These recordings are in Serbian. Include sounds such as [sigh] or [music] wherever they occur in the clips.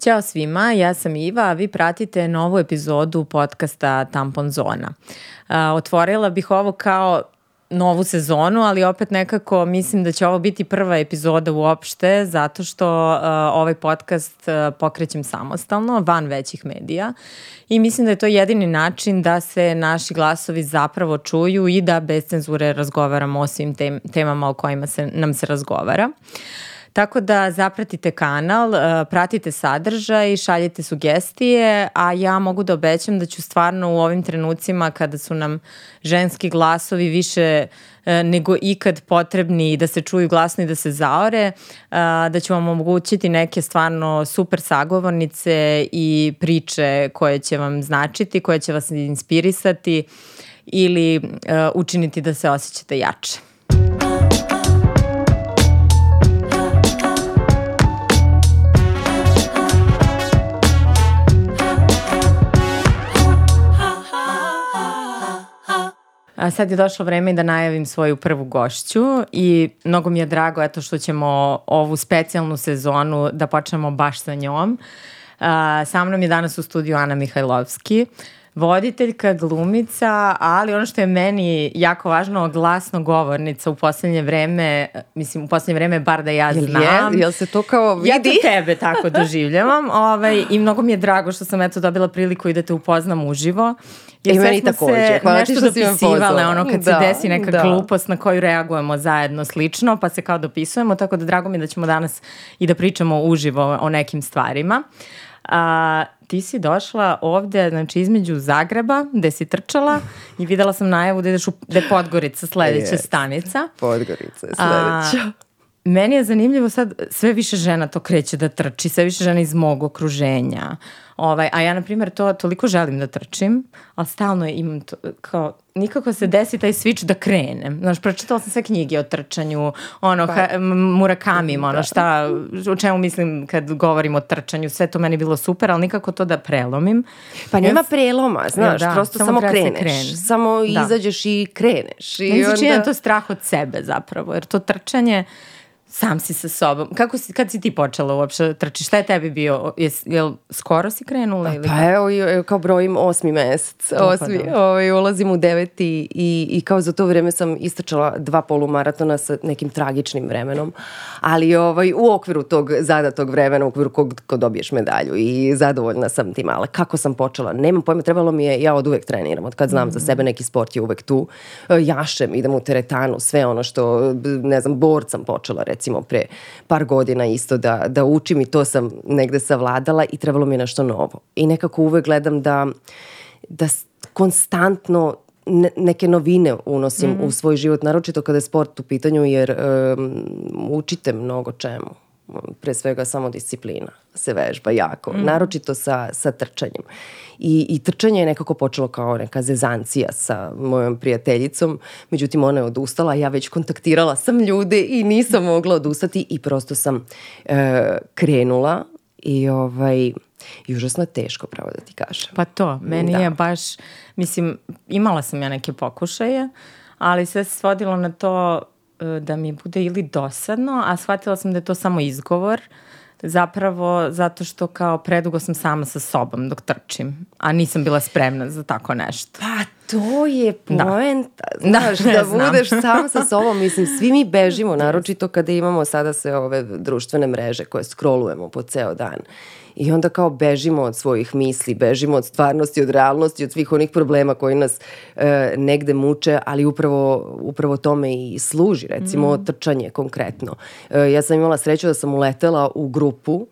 Ćao svima, ja sam Iva, a vi pratite novu epizodu podcasta Tampon Zona. Otvorila bih ovo kao novu sezonu, ali opet nekako mislim da će ovo biti prva epizoda uopšte, zato što uh, ovaj podcast uh, pokrećem samostalno, van većih medija i mislim da je to jedini način da se naši glasovi zapravo čuju i da bez cenzure razgovaramo o svim tem temama o kojima se, nam se razgovara. Uh, Tako da zapratite kanal, e, pratite sadržaj, šaljite sugestije, a ja mogu da obećam da ću stvarno u ovim trenucima kada su nam ženski glasovi više e, nego ikad potrebni da se čuju glasno i da se zaore, e, da ću vam omogućiti neke stvarno super sagovornice i priče koje će vam značiti, koje će vas inspirisati ili učiniti da se osjećate jače. A sad je došlo vreme i da najavim svoju prvu gošću i mnogo mi je drago eto što ćemo ovu specijalnu sezonu da počnemo baš sa njom. Uh, sa mnom je danas u studiju Ana Mihajlovski. Uh, voditeljka, glumica, ali ono što je meni jako važno, glasno govornica u poslednje vreme, mislim u poslednje vreme bar da ja znam. Je, jel se to kao vidi? Ja to [laughs] tebe tako doživljavam ovaj, i mnogo mi je drago što sam eto dobila priliku i da te upoznam uživo. Jer I meni takođe. Hvala nešto ti što si me pozvala. Ono kad da, se desi neka da. glupost na koju reagujemo zajedno slično, pa se kao dopisujemo, tako da drago mi je da ćemo danas i da pričamo uživo o nekim stvarima. A, ti si došla ovde, znači između Zagreba, gde si trčala i videla sam najavu da ideš u, da Podgorica sledeća stanica. Podgorica je sledeća. A, meni je zanimljivo sad, sve više žena to kreće da trči, sve više žena iz mog okruženja. Ovaj, a ja, na primjer, to toliko želim da trčim, ali stalno imam to, kao, nikako se desi taj switch da krenem. Znaš, pročitala sam sve knjige o trčanju, ono, pa, ha, Murakamim, ono, da. šta, o čemu mislim kad govorim o trčanju, sve to meni bilo super, ali nikako to da prelomim. Pa nema preloma, znaš, da, prosto samo, samo kreneš. Krene. Samo da. izađeš i kreneš. I meni se da onda... čini to strah od sebe zapravo, jer to trčanje sam si sa sobom. Kako si, kad si ti počela uopšte da trči? Šta je tebi bio? Je, je jel skoro si krenula? Pa, ili pa evo, evo kao brojim osmi mesec. Pa osmi, da. ovaj, ulazim u deveti i, i kao za to vreme sam istračala dva polumaratona sa nekim tragičnim vremenom. Ali ovaj, u okviru tog zadatog vremena, u okviru kog, kog dobiješ medalju i zadovoljna sam tim. Ali kako sam počela? Nemam pojma, trebalo mi je, ja od uvek treniram. Od kad znam mm. za mhm. sebe, neki sport je uvek tu. E, jašem, idem u teretanu, sve ono što, ne znam, bord sam počela recimo recimo pre par godina isto da, da učim i to sam negde savladala i trebalo mi je nešto novo. I nekako uvek gledam da, da konstantno neke novine unosim mm -hmm. u svoj život, naročito kada je sport u pitanju, jer um, učite mnogo čemu pre svega samo disciplina se vežba jako, mm. naročito sa, sa trčanjem. I, I trčanje je nekako počelo kao neka zezancija sa mojom prijateljicom, međutim ona je odustala, ja već kontaktirala sam ljude i nisam mogla odustati i prosto sam e, krenula i ovaj... I užasno je teško, pravo da ti kažem. Pa to, meni da. je baš, mislim, imala sam ja neke pokušaje, ali sve se svodilo na to E, da mi bude ili dosadno, a shvatila sam da je to samo izgovor, zapravo zato što kao predugo sam sama sa sobom dok trčim, a nisam bila spremna za tako nešto. Pa to je da. poenta, da. znaš, da, da budeš znam. sam sa [laughs] sobom, mislim, svi mi bežimo, naročito kada imamo sada sve ove društvene mreže koje scrollujemo po ceo dan i onda kao bežimo od svojih misli, bežimo od stvarnosti, od realnosti, od svih onih problema koji nas e, negde muče, ali upravo, upravo tome i služi, recimo mm. trčanje konkretno. E, ja sam imala sreću da sam uletela u grupu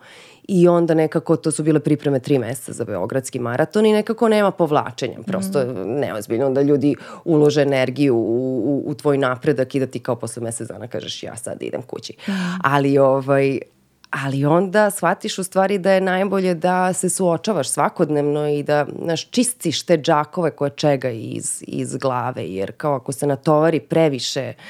i onda nekako to su bile pripreme tri meseca za Beogradski maraton i nekako nema povlačenja, prosto mm. neozbiljno da ljudi ulože energiju u, u, u tvoj napredak i da ti kao posle mesec dana kažeš ja sad idem kući. Mm. Ali ovaj, ali onda shvatiš u stvari da je najbolje da se suočavaš svakodnevno i da znaš, čistiš te džakove koje čega iz, iz glave, jer kao ako se natovari previše uh,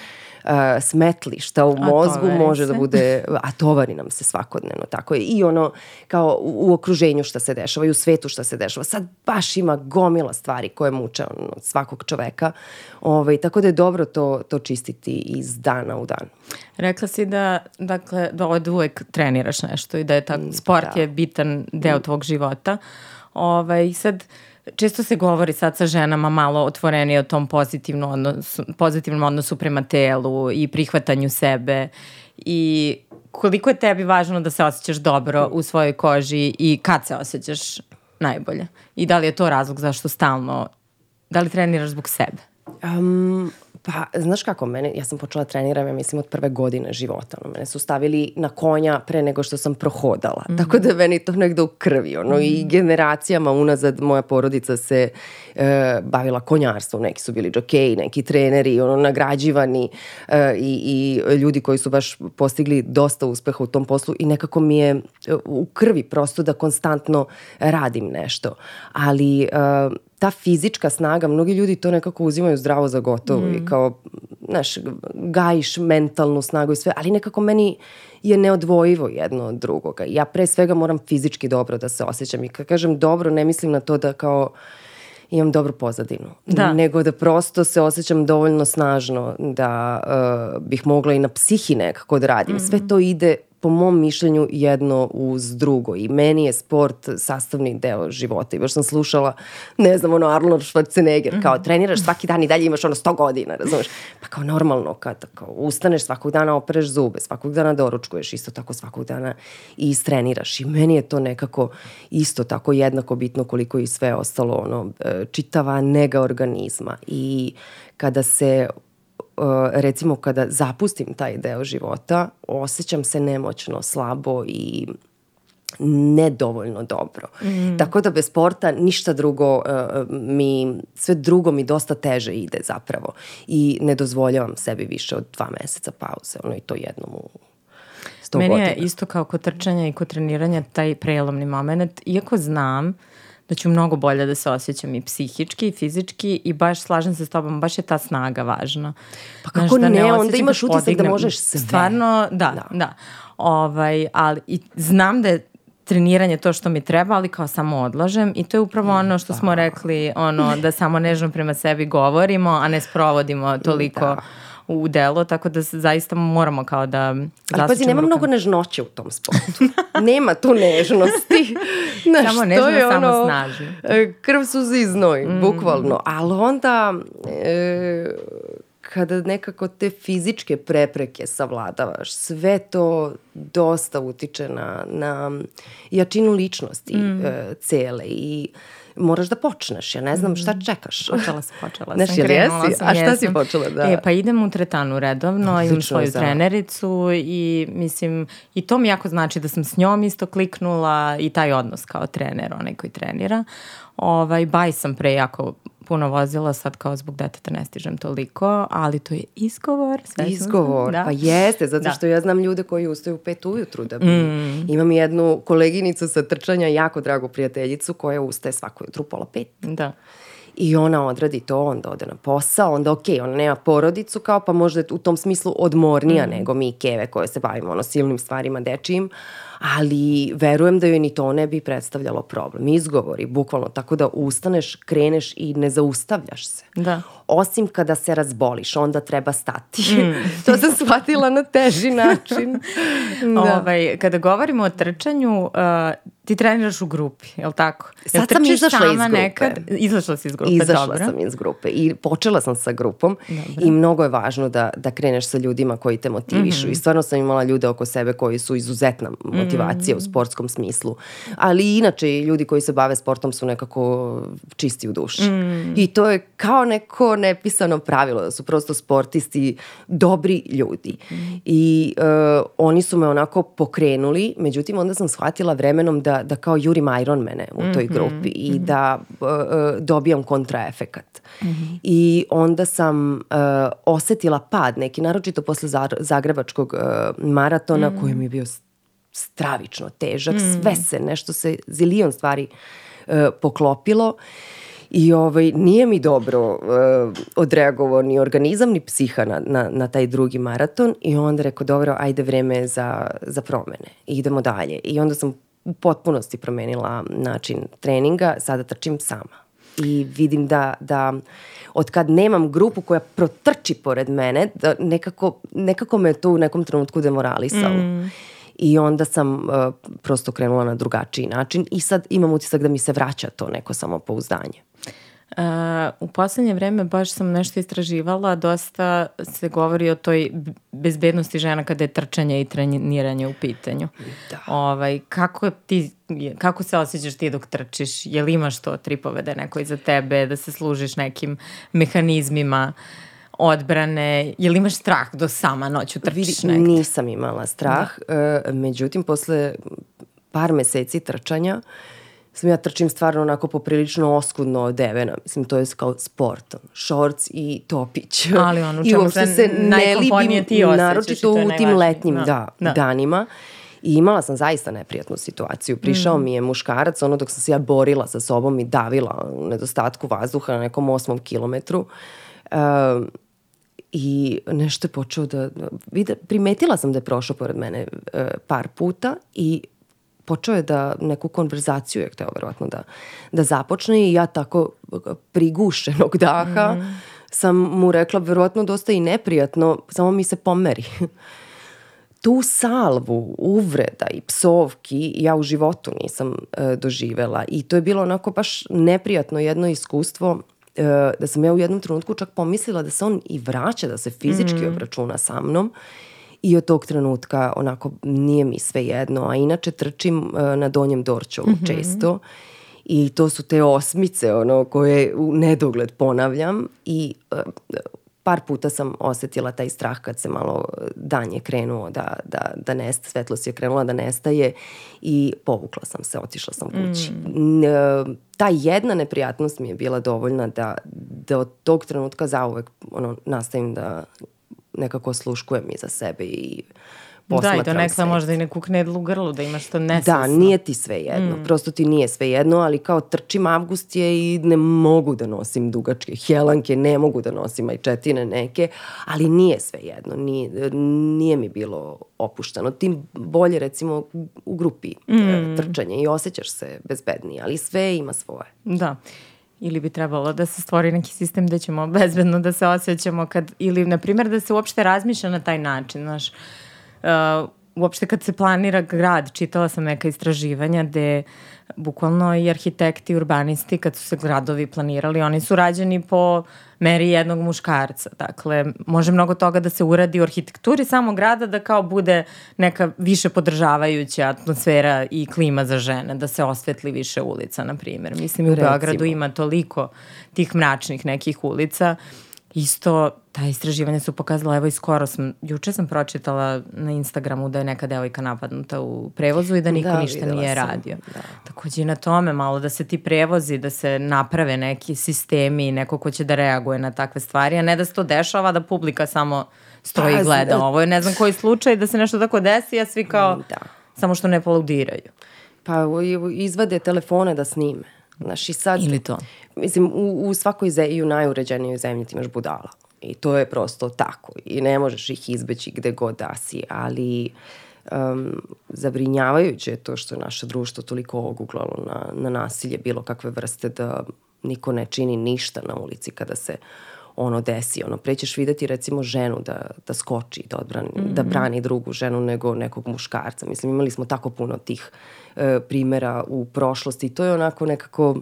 uh, e, smetlišta u mozgu može se. da bude, a tovari nam se svakodnevno, tako je. I ono, kao u, u okruženju šta se dešava i u svetu šta se dešava. Sad baš ima gomila stvari koje muče ono, svakog čoveka. Ovaj, tako da je dobro to, to čistiti iz dana u dan. Rekla si da, dakle, da od ovaj uvek treniraš nešto i da je tako, mm, sport da. je bitan deo mm. tvog života. Ovaj, sad, uh, često se govori sad sa ženama malo otvorenije o tom pozitivnom odnosu, pozitivnom odnosu prema telu i prihvatanju sebe i koliko je tebi važno da se osjećaš dobro u svojoj koži i kad se osjećaš najbolje? I da li je to razlog zašto stalno, da li treniraš zbog sebe? Um, Pa, znaš kako, mene, ja sam počela da treniram, ja mislim, od prve godine života. Ono, mene su stavili na konja pre nego što sam prohodala. Mm -hmm. Tako da meni to nekdo u krvi. Ono, mm -hmm. I mhm. generacijama unazad moja porodica se e, bavila konjarstvom. Neki su bili džokeji, neki treneri, ono, nagrađivani e, i, i ljudi koji su baš postigli dosta uspeha u tom poslu i nekako mi je e, u krvi prosto da konstantno radim nešto. Ali... E, ta fizička snaga, mnogi ljudi to nekako uzimaju zdravo za gotovo mm. i kao, znaš, gajiš mentalnu snagu i sve, ali nekako meni je neodvojivo jedno od drugoga. Ja pre svega moram fizički dobro da se osjećam i kad kažem dobro, ne mislim na to da kao imam dobru pozadinu, da. nego da prosto se osjećam dovoljno snažno da uh, bih mogla i na psihi nekako da radim. Mm Sve to ide po mom mišljenju jedno uz drugo i meni je sport sastavni deo života i baš sam slušala ne znam ono Arnold Schwarzenegger mm -hmm. kao treniraš svaki dan i dalje imaš ono 100 godina razumeš pa kao normalno kad kao ustaneš svakog dana opereš zube svakog dana doručkuješ isto tako svakog dana i istreniraš i meni je to nekako isto tako jednako bitno koliko i sve ostalo ono e, čitava nega organizma i kada se Eh, recimo kada zapustim taj deo života, osjećam se nemoćno, slabo i nedovoljno dobro. Mm. Tako da bez sporta ništa drugo uh, mi, sve drugo mi dosta teže ide zapravo. I ne dozvoljavam sebi više od dva meseca pauze, ono i to jednom u sto godina. Meni je godina. isto kao kod trčanja i kod treniranja taj prelomni moment, iako znam uh, da ću mnogo bolje da se osjećam i psihički i fizički i baš slažem se s tobom, baš je ta snaga važna. Pa kako Znaš, da ne, ne onda imaš da da možeš sve. Stvarno, da, da. da. Ovaj, ali, i znam da je treniranje to što mi treba, ali kao samo odlažem i to je upravo ono što smo pa. rekli, ono da samo nežno prema sebi govorimo, a ne sprovodimo toliko da u delo, tako da zaista moramo kao da Ali pazi, nema rukama. mnogo nežnoće u tom sportu. [laughs] nema tu nežnosti. [laughs] Na samo nežno, je ono, samo snaži. E, krv suzi i znoj, mm. bukvalno. Ali onda... E, kada nekako te fizičke prepreke savladavaš, sve to dosta utiče na, na jačinu ličnosti mm. e, cele i moraš da počneš. Ja ne znam šta mm. čekaš. Počela si, počela [laughs] sam. Znaš, jel jesi? A šta jesam. si počela? Da. E, pa idem u tretanu redovno, Odlično, imam svoju za... trenericu i mislim, i to mi jako znači da sam s njom isto kliknula i taj odnos kao trener, onaj koji trenira. Ovaj, baj sam pre jako puno vozila, sad kao zbog deteta ne stižem toliko, ali to je izgovor. Sve izgovor, da. pa jeste, zato da. što ja znam ljude koji ustaju u pet ujutru da bi. Mm. Imam jednu koleginicu sa trčanja, jako dragu prijateljicu koja ustaje svako jutru pola pet. Da. I ona odradi to, onda ode na posao, onda ok, ona nema porodicu kao pa možda u tom smislu odmornija mm. nego mi keve koje se bavimo ono silnim stvarima dečijim, ali verujem da joj ni to ne bi predstavljalo problem. Izgovori, bukvalno, tako da ustaneš, kreneš i ne zaustavljaš se. Da. Osim kada se razboliš, onda treba stati. Mm. [laughs] to sam shvatila na teži način. [laughs] da. Ovaj, kada govorimo o trčanju, uh, ti treniraš u grupi, je li tako? Sad ja sam izašla iz grupe. Nekad? Izašla si iz grupe, izašla dobro. sam iz grupe i počela sam sa grupom dobro. i mnogo je važno da, da kreneš sa ljudima koji te motivišu mm -hmm. i stvarno sam imala ljude oko sebe koji su izuzetna motivacija motivacija mm. u sportskom smislu. Ali inače ljudi koji se bave sportom su nekako čisti u duši. Mm. I to je kao neko nepisano pravilo da su prosto sportisti dobri ljudi. Mm. I uh, oni su me onako pokrenuli, međutim onda sam shvatila vremenom da, da kao jurim mene u toj mhm, grupi mm -hmm. i mhm. da uh, dobijam kontraefekat. Mm -hmm. I onda sam uh, osetila pad neki, naročito posle Zagrebačkog uh, maratona mm -hmm. koji mi je bio stravično težak, mm. sve se nešto se zilion stvari e, poklopilo i ovaj, nije mi dobro e, odreagovao ni organizam ni psiha na, na, na taj drugi maraton i onda rekao dobro ajde vreme za, za promene, idemo dalje i onda sam u potpunosti promenila način treninga, sada trčim sama i vidim da, da od kad nemam grupu koja protrči pored mene, da nekako, nekako me to u nekom trenutku demoralisalo. Mm i onda sam uh, prosto krenula na drugačiji način i sad imam utisak da mi se vraća to neko samopouzdanje. Uh, u poslednje vreme baš sam nešto istraživala, dosta se govori o toj bezbednosti žena kada je trčanje i treniranje u pitanju. Da. Ovaj, kako, ti, kako se osjećaš ti dok trčiš? Je li imaš to tripove da je neko iza tebe, da se služiš nekim mehanizmima? Uh, odbrane, je li imaš strah do sama noću trčiš negde? Nisam imala strah, da. E, međutim posle par meseci trčanja sam ja trčim stvarno onako poprilično oskudno odevena. Mislim, to je kao sport. Šorc i topić. Ali ono čemu se, se ne libim, ti osjećaš. Naročito u tim da. letnjim da, da, da. danima. I imala sam zaista neprijatnu situaciju. Prišao mm. mi je muškarac, ono dok sam se ja borila sa sobom i davila u nedostatku vazduha na nekom osmom kilometru. Um, i nešto je počeo da... Vide, primetila sam da je prošao pored mene e, par puta i počeo je da neku konverzaciju je hteo verovatno da, da započne i ja tako e, prigušenog daha mm sam mu rekla verovatno dosta i neprijatno, samo mi se pomeri. [laughs] tu salvu uvreda i psovki ja u životu nisam e, doživela i to je bilo onako baš neprijatno jedno iskustvo E, da sam ja u jednom trenutku čak pomislila da se on i vraća, da se fizički mm. obračuna sa mnom i od tog trenutka onako nije mi sve jedno, a inače trčim e, na Donjem Dorčolu mm -hmm. često i to su te osmice ono koje u nedogled ponavljam i e, par puta sam osetila taj strah kad se malo e, dan je krenuo da, da, da nesta, svetlost je krenula da nestaje i povukla sam se, otišla sam kući. Mm. E, ta jedna neprijatnost mi je bila dovoljna da, da od tog trenutka zauvek ono, nastavim da nekako sluškujem iza sebe i uh, posmatram Da, i donekle možda i neku knedlu grlu da imaš to nesvesno. Da, nije ti sve jedno. Mm. Prosto ti nije sve jedno, ali kao trčim avgust je i ne mogu da nosim dugačke helanke, ne mogu da nosim ajčetine neke, ali nije sve jedno. Nije, nije mi bilo opušteno. Tim bolje recimo u grupi e, mm. trčanje i osjećaš se bezbednije, ali sve ima svoje. Da ili bi trebalo da se stvori neki sistem da ćemo bezbedno da se osjećamo kad, ili na primjer da se uopšte razmišlja na taj način, znaš, uh, uopšte kad se planira grad, čitala sam neka istraživanja gde bukvalno i arhitekti i urbanisti kad su se gradovi planirali, oni su rađeni po meri jednog muškarca. Dakle, može mnogo toga da se uradi u arhitekturi samog grada da kao bude neka više podržavajuća atmosfera i klima za žene, da se osvetli više ulica, na primjer. Mislim, u Recimo. Beogradu ima toliko tih mračnih nekih ulica. Uh, isto ta istraživanja su pokazala, evo i skoro sam, juče sam pročitala na Instagramu da je neka devojka napadnuta u prevozu i da niko da, ništa nije sam. radio. Da. Takođe i na tome malo da se ti prevozi, da se naprave neki sistemi, i neko ko će da reaguje na takve stvari, a ne da se to dešava, da publika samo stoji i pa, gleda. Ovo je ne znam koji slučaj da se nešto tako desi, a svi kao da. samo što ne polaudiraju. Pa izvade telefone da snime. Znaš, i sad... Ili to. Mislim, u, u svakoj zemlji, i u najuređenijoj zemlji ti imaš budala. I to je prosto tako. I ne možeš ih izbeći gde god da si, ali um, zabrinjavajuće je to što je naše društvo toliko oguglalo na, na nasilje bilo kakve vrste da niko ne čini ništa na ulici kada se uh, ono desi. Ono, pre ćeš videti recimo ženu da, da skoči, da, odbrani, mm -hmm. da mhm. brani drugu ženu nego nekog muškarca. Mislim, imali smo tako puno tih e, primera u prošlosti i to je onako nekako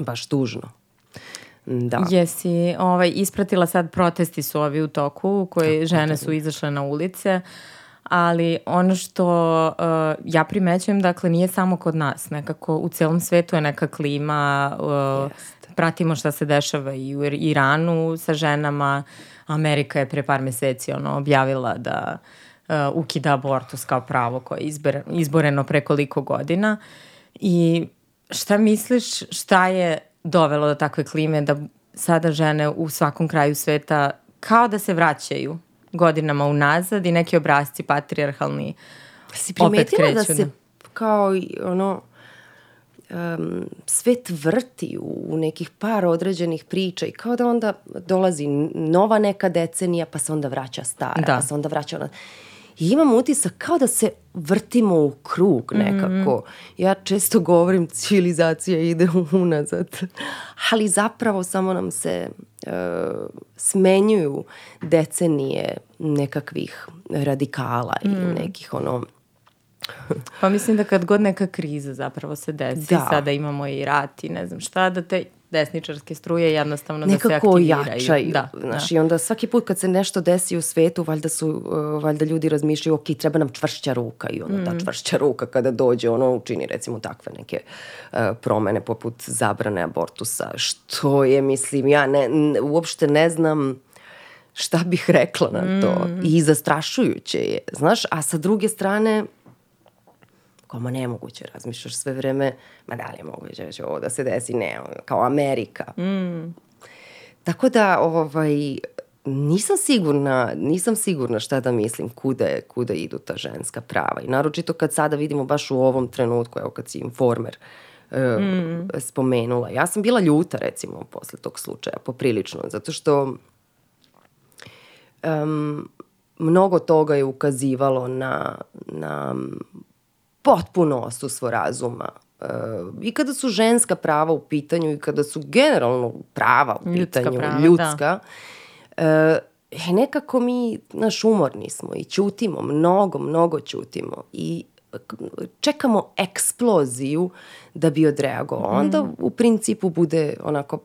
baš tužno. Da. Jesi ovaj, ispratila sad protesti su ovi u toku koje tako, žene su izašle na ulice ali ono što uh, ja primećujem, dakle, nije samo kod nas, nekako u celom svetu je neka klima uh, e, yes pratimo šta se dešava i u Iranu sa ženama. Amerika je pre par meseci ono, objavila da uh, ukida abortus kao pravo koje je izbore, izboreno pre koliko godina. I šta misliš, šta je dovelo do takve klime da sada žene u svakom kraju sveta kao da se vraćaju godinama unazad i neki obrazci patrijarhalni pa si primetila da se kao ono um, svet vrti u, u nekih par određenih priča i kao da onda dolazi nova neka decenija pa se onda vraća stara, da. pa se onda vraća ona... I imam utisak kao da se vrtimo u krug mhm. nekako. Mm -hmm. Ja često govorim civilizacija ide unazad, ali zapravo samo nam se e, smenjuju decenije nekakvih radikala mm. ili nekih ono Pa mislim da kad god neka kriza zapravo se desi, da. sada imamo i rat i ne znam šta, da te desničarske struje jednostavno Nekako da se aktiviraju. Nekako jačaju. Da, znaš, da. I onda svaki put kad se nešto desi u svetu, valjda, su, uh, valjda ljudi razmišljaju, ok, treba nam čvršća ruka i ono, mm. ta čvršća ruka kada dođe, ono učini recimo takve neke uh, promene poput zabrane abortusa. Što je, mislim, ja ne, n, uopšte ne znam šta bih rekla na to. Mm. I zastrašujuće je, znaš, a sa druge strane kao, ma nemoguće, razmišljaš sve vreme, ma da li je moguće da će ovo da se desi, ne, kao Amerika. Mm. Tako da, ovaj, nisam sigurna, nisam sigurna šta da mislim, kuda, je, kuda idu ta ženska prava. I naročito kad sada vidimo baš u ovom trenutku, evo kad si informer, e, mm. spomenula. Ja sam bila ljuta recimo posle tog slučaja, poprilično, zato što um, mnogo toga je ukazivalo na, na potpuno osustvo razuma. E, I kada su ženska prava u pitanju i kada su generalno prava u ljudska pitanju, prava, da. ljudska, da. e, nekako mi, naš, umorni smo i ćutimo, mnogo, mnogo ćutimo i čekamo eksploziju da bi odreagovao. Mhm. Onda u principu bude onako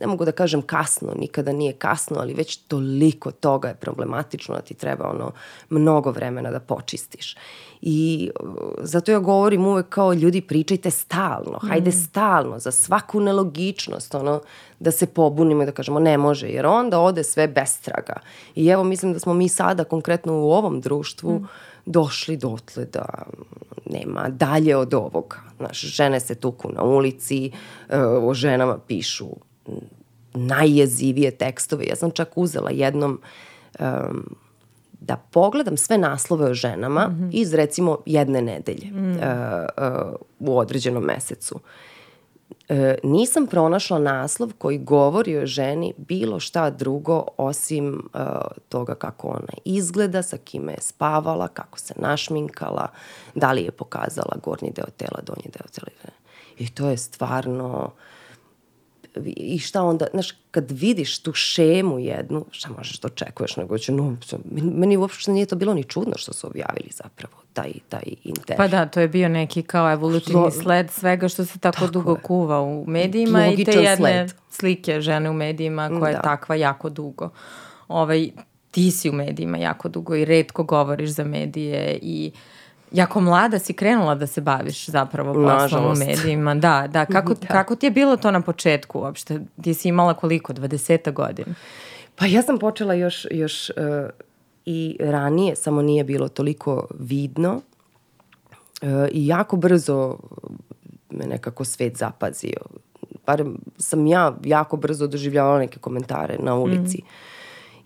ne mogu da kažem kasno, nikada nije kasno, ali već toliko toga je problematično da ti treba ono mnogo vremena da počistiš. I uh, zato ja govorim uvek kao ljudi pričajte stalno, hajde mm. stalno, za svaku nelogičnost, ono, da se pobunimo i da kažemo ne može, jer onda ode sve bestraga. I evo mislim da smo mi sada konkretno u ovom društvu mm. došli dotle da nema dalje od ovoga. Znaš, žene se tuku na ulici, uh, o ženama pišu najjezivije tekstove. Ja sam čak uzela jednom um, da pogledam sve naslove o ženama mm -hmm. iz recimo jedne nedelje mm. uh, uh, u određenom mesecu. Uh, nisam pronašla naslov koji govori o ženi bilo šta drugo osim uh, toga kako ona izgleda, sa kime je spavala, kako se našminkala, da li je pokazala gornji deo tela, donji deo tela. I to je stvarno uh, i šta onda, znaš, kad vidiš tu šemu jednu, šta možeš da očekuješ, nego će, no, meni uopšte nije to bilo ni čudno što su objavili zapravo taj, taj intervju. Pa da, to je bio neki kao evolutivni sled svega što se tako, tako dugo je. kuva u medijima Logičan i te jedne sled. slike žene u medijima koja da. je takva jako dugo. Ovaj, ti si u medijima jako dugo i redko govoriš za medije i uh, jako mlada si krenula da se baviš zapravo poslom u medijima. Da, da. [laughs] Kako, da. kako ti je bilo to na početku uopšte? Ti si imala koliko? 20 godina? Pa ja sam počela još, još uh, i ranije, samo nije bilo toliko vidno. Uh, I jako brzo me nekako svet zapazio. Barem sam ja jako brzo doživljavala neke komentare na ulici mm.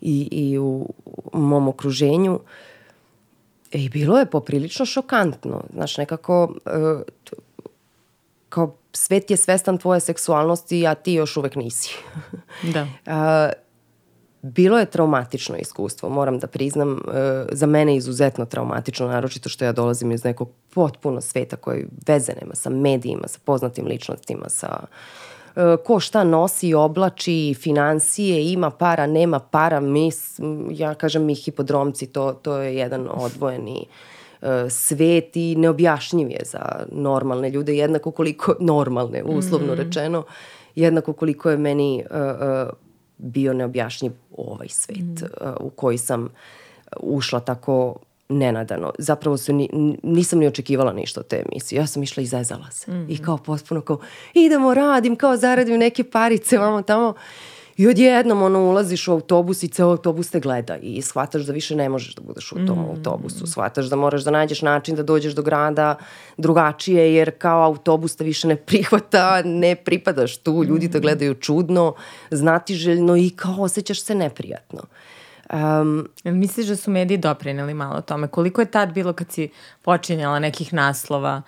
i, i u mom okruženju. Uh, I bilo je poprilično šokantno. Znaš, nekako e, kao svet je svestan tvoje seksualnosti, a ti još uvek nisi. Da. [laughs] E, bilo je traumatično iskustvo, moram da priznam. E, za mene izuzetno traumatično, naročito što ja dolazim iz nekog potpuno sveta koji veze nema sa medijima, sa poznatim ličnostima, sa E, ko šta nosi, oblači, financije, ima para, nema para, mi, ja kažem mi hipodromci, to, to je jedan odvojeni e, svet i neobjašnjiv je za normalne ljude, jednako koliko normalne, uslovno mm -hmm. rečeno, jednako koliko je meni uh, uh, bio neobjašnjiv ovaj svet mm. uh, u koji sam ušla tako nenadano. Zapravo se ni, nisam ni očekivala ništa od te emisije. Ja sam išla i zezala se. Mm -hmm. I mhm. kao potpuno kao idemo radim, kao zaradim neke parice vamo tamo. I odjednom ono ulaziš u autobus i ceo autobus te gleda i shvataš da više ne možeš da budeš u tom mm. autobusu. Shvataš da moraš da nađeš način da dođeš do grada drugačije jer kao autobus te više ne prihvata, ne pripadaš tu, ljudi te mhm. gledaju čudno, znatiželjno i kao osjećaš se neprijatno. Mm. Um, misliš da su mediji doprineli malo tome? Koliko je tad bilo kad si počinjala nekih naslova?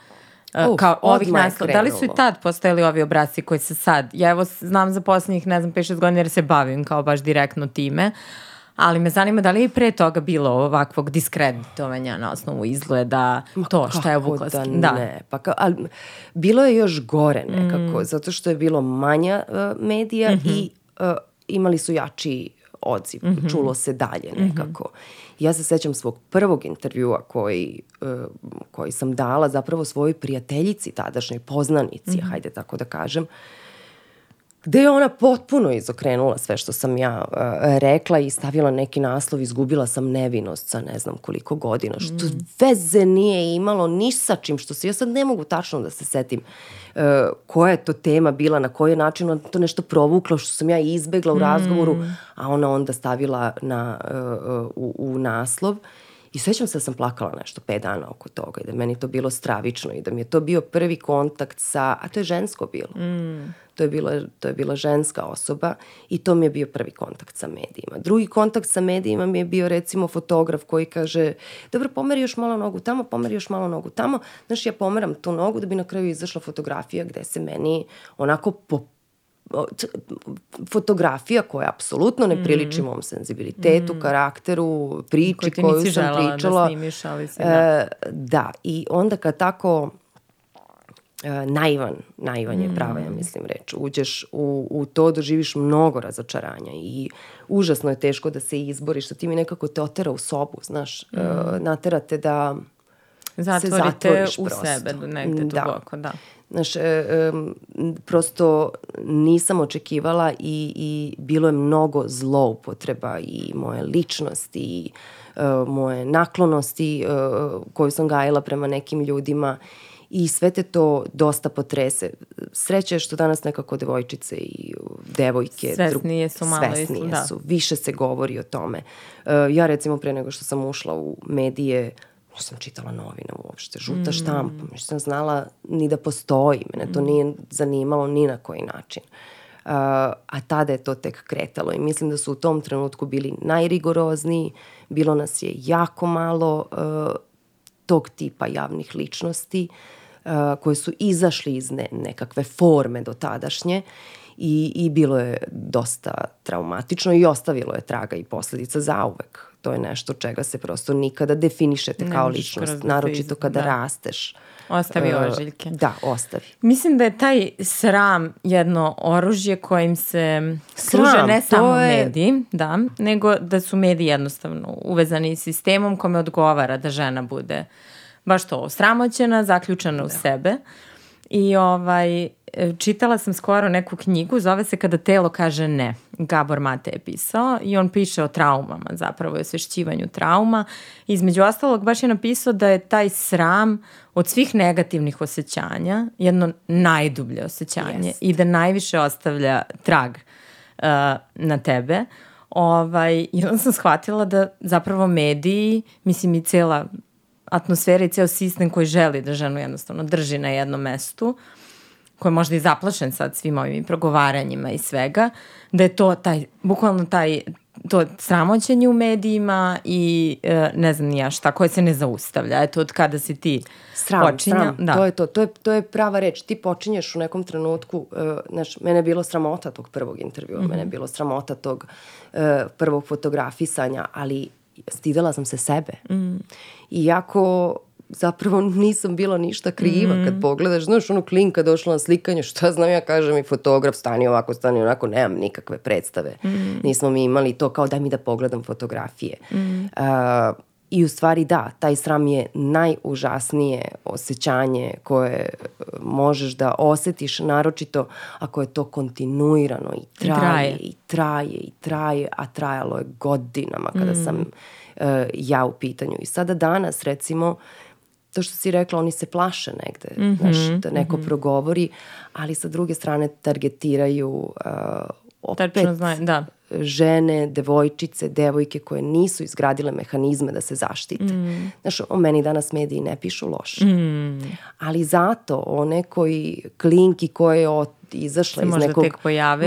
Uh, kao ovih naslova. Da li su i tad postojali ovi obrasci koji se sad, ja evo znam za poslednjih, ne znam, 5-6 godina jer se bavim kao baš direktno time, ali me zanima da li je i pre toga bilo ovakvog diskreditovanja na osnovu izgleda, to što je Vuklavski. Da, da, ne. Pa kao, ali, bilo je još gore nekako, mm. zato što je bilo manja uh, medija mm -hmm. i uh, imali su jači odziv, mm-hmm. čulo se dalje mhm. nekako. Mm-hmm. Ja se sećam svog prvog intervjua koji, uh, koji sam dala zapravo svojoj prijateljici tadašnjoj, poznanici, mm-hmm. hajde tako da kažem, gde je ona potpuno izokrenula sve što sam ja uh, rekla i stavila neki naslov, izgubila sam nevinost sa ne znam koliko godina, što mm. veze nije imalo ni sa čim, što se ja sad ne mogu tačno da se setim uh, koja je to tema bila, na koji način ona to nešto provukla, što sam ja izbegla u mm. razgovoru, a ona onda stavila na, uh, u, u naslov. I sećam se da sam plakala nešto pet dana oko toga i da meni to bilo stravično i da mi je to bio prvi kontakt sa, a to je žensko bilo. Mm to je, bila, to je bila ženska osoba i to mi je bio prvi kontakt sa medijima. Drugi kontakt sa medijima mi je bio recimo fotograf koji kaže dobro pomeri još malo nogu tamo, pomeri još malo nogu tamo. Znaš ja pomeram tu nogu da bi na kraju izašla fotografija gde se meni onako po fotografija koja apsolutno ne priliči mm. mom senzibilitetu, mm. karakteru, priči koju, koju sam da pričala. Da, snimiš, ali si, da. E, da, i onda kad tako E, naivan, naivan je prava, ja mm. mislim, reč. Uđeš u, u to, doživiš mnogo razočaranja i užasno je teško da se izboriš sa da tim i nekako te otera u sobu, znaš, e, mm. uh, natera te da Zatvorite se zatvoriš u prosto. sebe da negde da. duboko, da. Znaš, e, um, prosto nisam očekivala i, i bilo je mnogo zloupotreba i moje ličnosti i uh, moje naklonosti uh, koju sam gajila prema nekim ljudima i i sve te to dosta potrese. Sreće je što danas nekako devojčice i devojke svesnije su malo svesnije isto, da. su. Više se govori o tome. Uh, ja recimo pre nego što sam ušla u medije nisam čitala novine uopšte, žuta mm. štampa, nisam znala ni da postoji, mene to mm. nije zanimalo ni na koji način. Uh, a tada je to tek kretalo i mislim da su u tom trenutku bili najrigorozniji, bilo nas je jako malo uh, tog tipa javnih ličnosti. Uh, koje su izašli iz ne, nekakve forme do tadašnje i, i bilo je dosta traumatično i ostavilo je traga i posledica zauvek. To je nešto čega se prosto nikada definišete ne kao ličnost, da naročito kada da. rasteš. Ostavi uh, ožiljke. Da, ostavi. Mislim da je taj sram jedno oružje kojim se služe ne samo je... mediji, da, nego da su mediji jednostavno uvezani sistemom kome odgovara da žena bude uh, baš to, sramoćena, zaključena da. u sebe. I ovaj, e, čitala sam skoro neku knjigu, zove se Kada telo kaže ne. Gabor Mate je pisao i on piše o traumama zapravo i osvešćivanju trauma. Između ostalog baš je napisao da je taj sram od svih negativnih osjećanja jedno najdublje osjećanje yes. i da najviše ostavlja trag uh, na tebe. Ovaj, I onda sam shvatila da zapravo mediji, mislim i cela atmosfera i ceo sistem koji želi da ženu jednostavno drži na jednom mestu, koji je možda i zaplašen sad svim ovim progovaranjima i svega, da je to taj, bukvalno taj, to sramoćenje u medijima i e, ne znam ja šta, koje se ne zaustavlja. Eto, od kada si ti sram, počinja. Sram, da. to je to. To je, to je prava reč. Ti počinješ u nekom trenutku, e, znaš, mene je bilo sramota tog prvog intervjua, mm -hmm. mene je bilo sramota tog e, prvog fotografisanja, ali stidela sam se sebe. Mm. Iako zapravo nisam bila ništa kriva mm. kad pogledaš, znaš ono klinka došla na slikanje, šta znam ja kaže mi fotograf stani ovako, stani onako, nemam nikakve predstave mm. nismo mi imali to kao daj mi da pogledam fotografije mm. uh, I u stvari da, taj sram je najužasnije osjećanje koje e, možeš da osetiš, naročito ako je to kontinuirano i traje, traje. i traje, i traje, a trajalo je godinama kada mm. sam e, uh, ja u pitanju. I sada danas recimo to što si rekla, oni se plaše negde, mm -hmm, znaš, da neko mm -hmm. progovori, ali sa druge strane targetiraju uh, opet Tačno znaju, da žene, devojčice, devojke koje nisu izgradile mehanizme da se zaštite. Mm. Znaš, o meni danas mediji ne pišu loše. Mm. Ali zato one koji klinki koje je od izašla iz nekog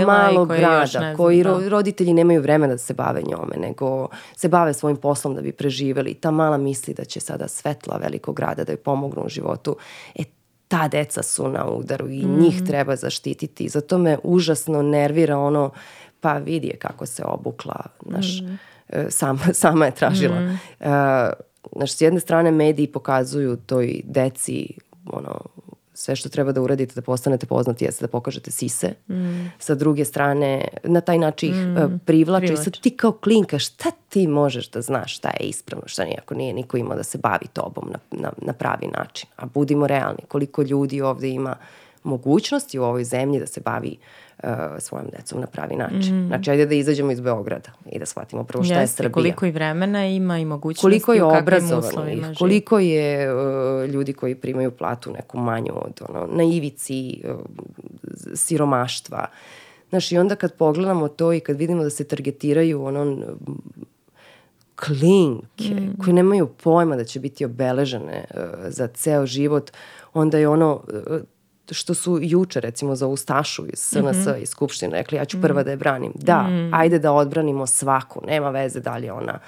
malog grada, znam, koji da. ro roditelji nemaju vremena da se bave njome, nego se bave svojim poslom da bi preživeli. Ta mala misli da će sada svetla velikog grada da joj pomognu u životu. E, ta deca su na udaru i mm njih treba zaštititi. Zato me užasno nervira ono pa vidi je kako se obukla, znaš, mm. E, sama, sama je tražila. Mm. Uh, znaš, s jedne strane mediji pokazuju toj deci ono, sve što treba da uradite da postanete poznati jeste da pokažete sise. Mm. Sa druge strane, na taj način ih e, mm. uh, privlače. I sad ti kao klinka, šta ti možeš da znaš šta je ispravno, šta nije, ako nije niko imao da se bavi tobom na, na, na pravi način. A budimo realni, koliko ljudi ovde ima mogućnosti u ovoj zemlji da se bavi uh, uh, svojom decom na pravi način. Mm. Znači, ajde da izađemo iz Beograda i da shvatimo prvo šta Jeste, je Srbija. Koliko i vremena ima i mogućnosti koliko je obrazovanih, koliko je uh, ljudi koji primaju platu neku manju od ono, na ivici uh, siromaštva. Znaš, i onda kad pogledamo to i kad vidimo da se targetiraju ono klinke mm. koje nemaju pojma da će biti obeležene uh, za ceo život, onda je ono uh, što su juče recimo za Ustašu iz SNS mm -hmm. i Skupštine rekli ja ću mhm. prva da je branim. Da, mm -hmm. ajde da odbranimo svaku, nema veze da li ona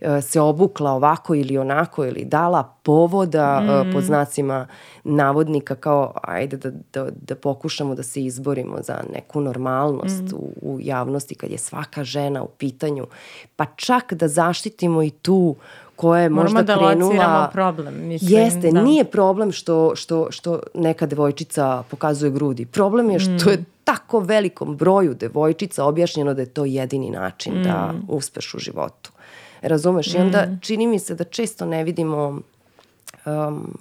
e, se obukla ovako ili onako ili dala povoda mm. pod znacima navodnika kao ajde da, da, da pokušamo da se izborimo za neku normalnost mm. u, u javnosti kad je svaka žena u pitanju pa čak da zaštitimo i tu koja je možda Moramo da lociramo problem, mislim. Jeste, da. nije problem što, što, što neka devojčica pokazuje grudi. Problem je što mm. je tako velikom broju devojčica objašnjeno da je to jedini način da mm. da uspeš u životu. Razumeš? Mm. I onda mm. čini mi se da često ne vidimo um,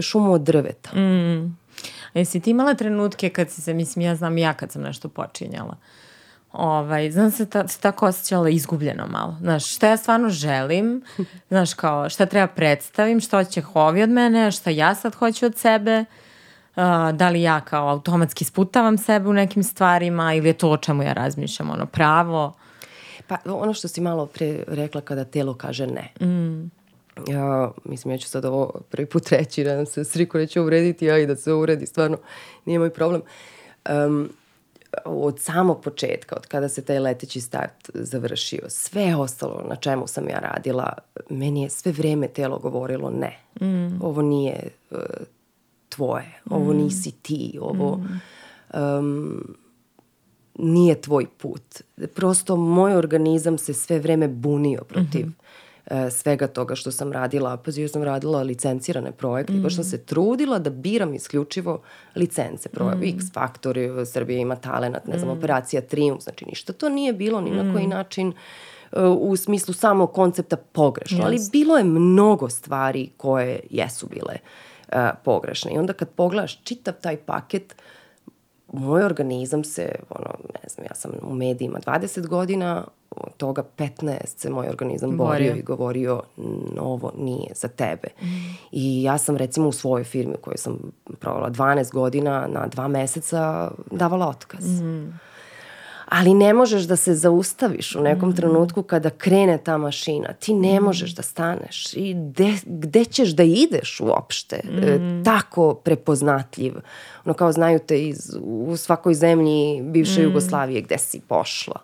šumu od drveta. Mm. A e, jesi ti imala trenutke kad si se, mislim, ja znam ja kad sam nešto počinjala, uh, ovaj, znam se, ta, se tako osjećala izgubljeno malo. Znaš, šta ja stvarno želim, [laughs] znaš, kao, šta treba predstavim, šta će hovi od mene, šta ja sad hoću od sebe, uh, da li ja kao automatski sputavam sebe u nekim stvarima ili je to o čemu ja razmišljam, ono, pravo. Pa ono što si malo pre rekla kada telo kaže ne. Mm. Ja, mislim, ja ću sad ovo prvi put reći, da nam se Sriko neće uvrediti, ja i da se uredi, stvarno nije moj problem. Um, od samog početka, od kada se taj leteći start završio, sve ostalo na čemu sam ja radila, meni je sve vreme telo govorilo ne. Mm. Ovo nije uh, tvoje, ovo mm. nisi ti, ovo mm. um, nije tvoj put. Prosto moj organizam se sve vreme bunio protiv mm -hmm E, svega toga što sam radila. Pazi, ja sam radila licencirane projekte, mm. baš sam mm. se trudila da biram isključivo licence. Pro, mm. X Factor, Srbija ima talent, ne znam, mm. operacija Triumf, znači ništa to nije bilo ni na koji mm. način e, u smislu samo koncepta pogrešno, ali bilo je mnogo stvari koje jesu bile uh, pogrešne. I onda kad pogledaš čitav taj paket uh, moj organizam se, ono, ne znam, ja sam u medijima 20 godina, od toga 15 se moj organizam borio, borio i govorio ovo nije za tebe. Mhm. I ja sam recimo u svojoj firmi u kojoj sam provala 12 godina na dva meseca davala otkaz. Mm ali ne možeš da se zaustaviš u nekom mm. trenutku kada krene ta mašina. Ti ne mm. možeš da staneš i de, gde ćeš da ideš uopšte e, mm. tako prepoznatljiv. Ono kao znaju te iz, u svakoj zemlji bivše Jugoslavije gde si pošla.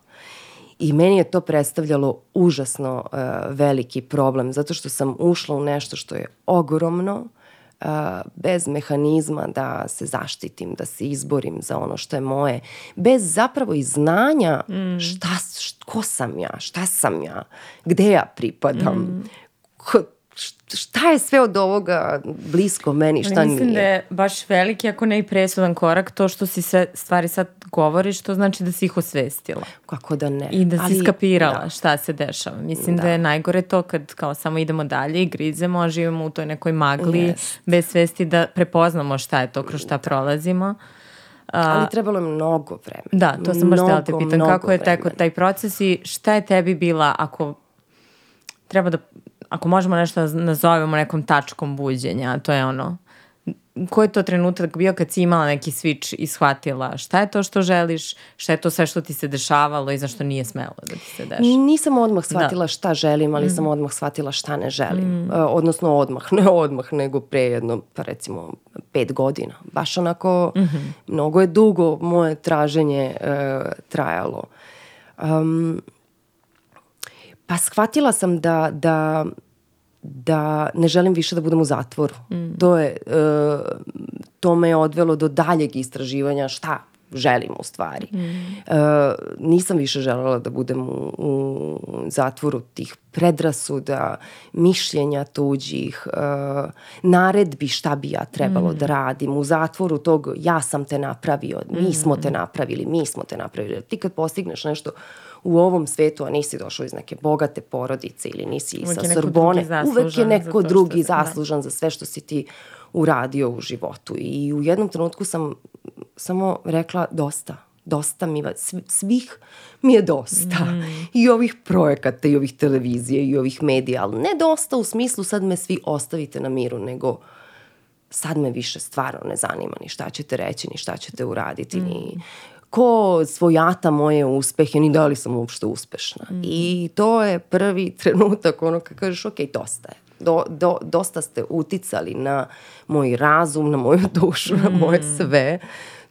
I meni je to predstavljalo užasno uh, veliki problem zato što sam ušla u nešto što je ogromno, bez mehanizma da se zaštitim, da se izborim za ono što je moje, bez zapravo i znanja mm. šta, ko sam ja, šta sam ja, gde ja pripadam, mm šta je sve od ovoga blisko meni, šta Mislim nije? Mislim da je baš veliki, ako ne i presudan korak, to što si sve stvari sad govoriš, to znači da si ih osvestila. Kako da ne. I da Ali, skapirala da. šta se dešava. Mislim da. da je najgore to kad kao samo idemo dalje i grizemo, a živimo u toj nekoj magli, yes. bez svesti da prepoznamo šta je to kroz šta da. prolazimo. A, Ali trebalo je mnogo vremena. Da, to sam baš htjela te pitan. Kako je teko taj proces i šta je tebi bila ako treba da ako možemo nešto da nazovemo nekom tačkom buđenja, to je ono, koji je to trenutak bio kad si imala neki switch i shvatila šta je to što želiš, šta je to sve što ti se dešavalo i zašto nije smelo da ti se deša? Nisam odmah shvatila da. šta želim, ali mm. sam odmah shvatila šta ne želim. Mm. E, odnosno odmah, ne odmah, nego pre jedno, pa recimo, pet godina. Baš onako, mm -hmm. mnogo je dugo moje traženje e, trajalo. Um, pa shvatila sam da, da da ne želim više da budem u zatvoru. Mm. To je, e, to me je odvelo do daljeg istraživanja šta želim u stvari. Mm. E, nisam više želela da budem u, u zatvoru tih predrasuda, mišljenja tuđih, e, naredbi šta bi ja trebalo mm. da radim. U zatvoru tog ja sam te napravio, mi mm. smo te mm. napravili, mi smo te napravili. Ti kad postigneš nešto u ovom svetu, a nisi došao iz neke bogate porodice ili nisi uvek sa Sorbone, uvek je neko za drugi ste, da. zaslužan da. za sve što si ti uradio u životu. I u jednom trenutku sam samo rekla dosta, dosta mi, svih mi je dosta. Mm. I ovih projekata, i ovih televizija, i ovih medija, ali ne dosta u smislu sad me svi ostavite na miru, nego sad me više stvarno ne zanima ni šta ćete reći, ni šta ćete uraditi, mm. ni ko svojata moje uspehe, ni da li sam uopšte uspešna. Mm. I to je prvi trenutak ono kad kažeš ok, dosta je. Do, do, dosta ste uticali na moj razum, na moju dušu, mm. na mhm. moje sve.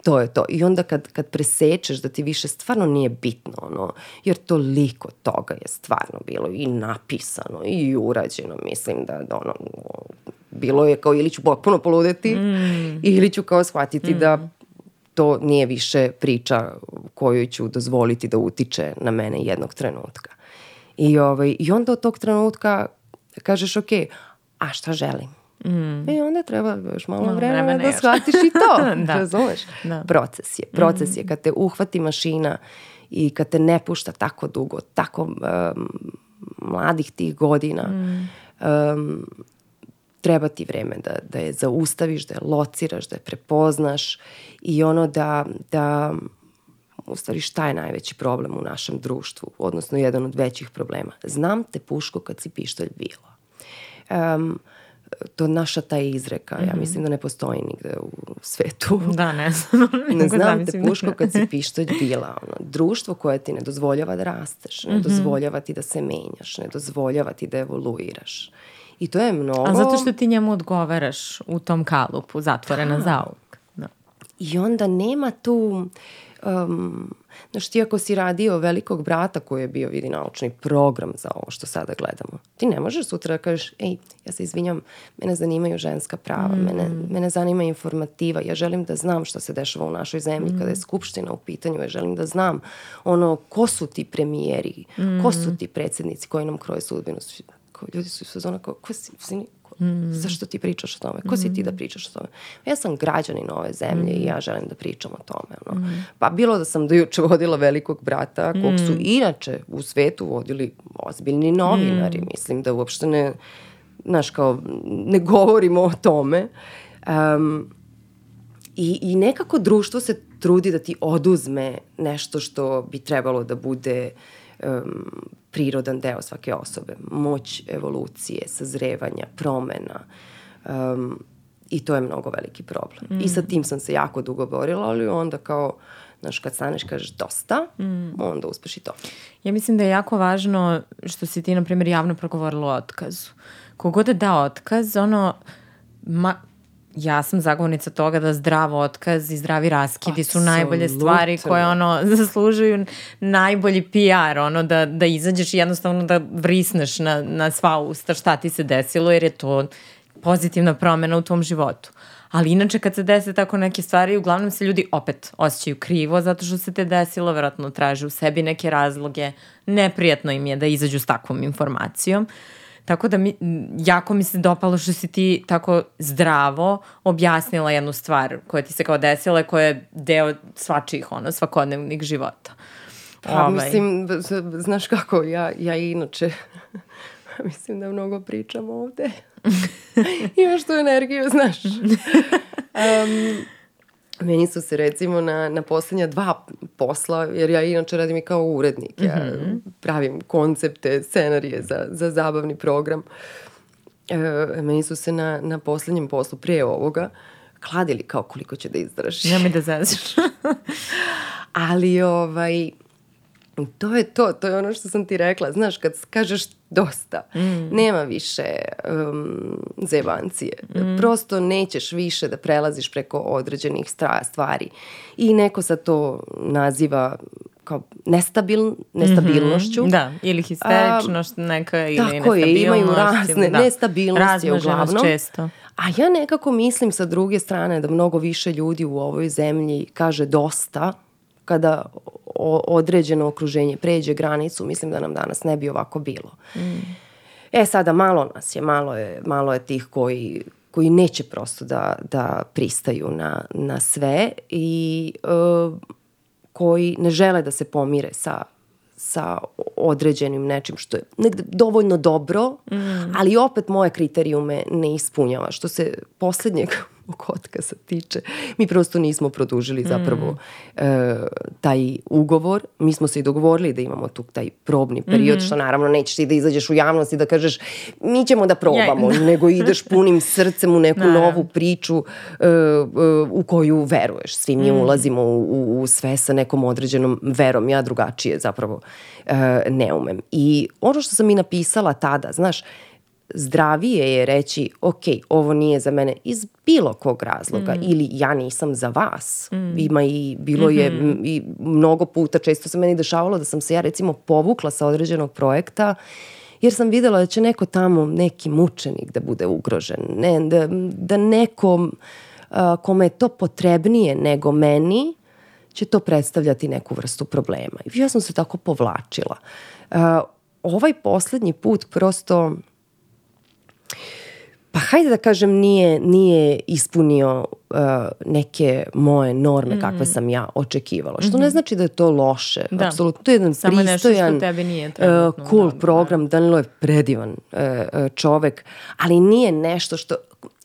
To je to. I onda kad, kad presečeš da ti više stvarno nije bitno, ono, jer toliko toga je stvarno bilo i napisano i urađeno, mislim da da ono, bilo je kao ili ću potpuno poludeti mm. ili ću kao shvatiti mm. da mhm to nije više priča koju ću dozvoliti da utiče na mene jednog trenutka. I, ovaj, i onda od tog trenutka kažeš, ok, a šta želim? Mm. I onda treba još malo no, vremena, vremena da još. shvatiš i to, [laughs] da. razumeš? Da. Proces je, proces mm. je. Kad te uhvati mašina i kad te ne pušta tako dugo, tako um, mladih tih godina, mm. um, treba ti vreme da, da je zaustaviš, da je lociraš, da je prepoznaš i ono da, da u stvari šta je najveći problem u našem društvu, odnosno jedan od većih problema. Znam te puško kad si pištolj bila. Um, to naša ta izreka, mm -hmm. ja mhm. mislim da ne postoji nigde u svetu. Da, ne znam. [laughs] ne znam te da puško kad si pištolj bila. Ono, društvo koje ti ne dozvoljava da rasteš, ne mm -hmm. dozvoljava ti da se menjaš, ne dozvoljava ti da evoluiraš. I to je mnogo... A zato što ti njemu odgovaraš u tom kalupu, zatvorena da. zauk. Da. I onda nema tu... Um, znaš, ti ako si radio velikog brata koji je bio, vidi, naučni program za ovo što sada gledamo, ti ne možeš sutra da kažeš, ej, ja se izvinjam, mene zanimaju ženska prava, mm. mene, mene zanima informativa, ja želim da znam što se dešava u našoj zemlji mm. kada je skupština u pitanju, ja želim da znam ono, ko su ti premijeri, mm. ko su mm. ti predsjednici koji nam kroje sudbinu kao, ljudi su iz fazona kao, ko si, zini, ko, mm. zašto ti pričaš o tome? Ko mm. si ti da mm. pričaš o tome? Ja sam građanin ove zemlje mm. i ja mm. želim da pričam o tome. Ono. Mm. Pa bilo da sam do juče vodila velikog brata, kog su mm. inače u svetu vodili ozbiljni novinari. Mislim da uopšte ne, znaš, kao, ne govorimo o tome. Um, I, I nekako društvo se trudi da ti oduzme nešto što bi trebalo da bude um, prirodan deo svake osobe. Moć evolucije, sazrevanja, promena. Um, I to je mnogo veliki problem. Mm. I sa mm. tim sam se jako dugo borila, ali onda kao Znaš, kad staneš kažeš dosta, mm. onda uspeš i to. Ja mislim da je jako važno što si ti, na primjer, javno progovorila o otkazu. Kogod da da otkaz, ono, ma, ja sam zagovornica toga da zdrav otkaz i zdravi raskidi Absolutno. su najbolje stvari koje ono [laughs] zaslužuju najbolji PR, ono da, da izađeš i jednostavno da vrisneš na, na sva usta šta ti se desilo jer je to pozitivna promena u tom životu. Ali inače kad se dese tako neke stvari, uglavnom se ljudi opet osjećaju krivo zato što se te desilo, verovatno traže u sebi neke razloge, neprijatno im je da izađu s takvom informacijom. Uh, Tako da mi, jako mi se dopalo što si ti tako zdravo objasnila jednu stvar koja ti se kao desila i koja je deo svačijih ono, svakodnevnih života. Pa, ovaj. mislim, znaš kako, ja, ja inače [laughs] mislim da mnogo pričam ovde. [laughs] [laughs] Imaš tu energiju, znaš. um, Meni su se recimo na, na poslednja dva posla, jer ja inače radim i kao urednik, ja mm -hmm. pravim koncepte, scenarije za, za zabavni program. E, meni su se na, na poslednjem poslu pre ovoga kladili kao koliko će da izdraži. Ja mi da zaziš. [laughs] Ali ovaj, Mm, to je to, to je ono što sam ti rekla. Znaš, kad kažeš dosta, mm. nema više um, zebancije. Mm. Prosto nećeš više da prelaziš preko određenih stvari. I neko sa to naziva kao nestabil, mhm. nestabilnošću. Mm -hmm, da, ili histeričnost neka ili tako nestabilnost. Tako je, imaju razne da, nestabilnosti uglavnom. često. A ja nekako mislim sa druge strane da mnogo više ljudi u ovoj zemlji kaže dosta kada određeno okruženje pređe granicu, mislim da nam danas ne bi ovako bilo. Mm. E sada malo nas je, malo je, malo je tih koji, koji neće prosto da, da pristaju na, na sve i e, koji ne žele da se pomire sa sa određenim nečim što je negde dovoljno dobro, mm. ali opet moje kriterijume ne ispunjava. Što se poslednjeg [laughs] kotka se tiče. Mi prosto nismo produžili mm. zapravo mm. e, taj ugovor. Mi smo se i dogovorili da imamo tu taj probni period, mm što naravno nećeš ti da izađeš u javnost i da kažeš mi ćemo da probamo, ja, nego ideš [laughs] punim srcem u neku naravno. Da, da. novu priču e, e, u koju veruješ. Svi mi mm. ulazimo u, u, u sve sa nekom određenom verom. Ja drugačije zapravo e, ne umem. I ono što sam i napisala tada, znaš, zdravije je reći ok, ovo nije za mene iz bilo kog razloga mm. ili ja nisam za vas. Mm. Ima i, bilo mm -hmm. je mm-hmm. i mnogo puta, često se meni dešavalo da sam se ja recimo povukla sa određenog projekta jer sam videla da će neko tamo, neki mučenik da bude ugrožen, ne, da, da nekom kome je to potrebnije nego meni, će to predstavljati neku vrstu problema. I ja sam se tako povlačila. A, ovaj poslednji put prosto pa hajde da kažem nije, nije ispunio uh, neke moje norme mm. kakve mhm. sam ja očekivala. Što mm -hmm. ne znači da je to loše. Da. Apsolutno, to je jedan Samo pristojan, nešto tebi nije uh, trenutno, uh, cool da, program. Da. Danilo je predivan uh, uh, čovek, ali nije nešto što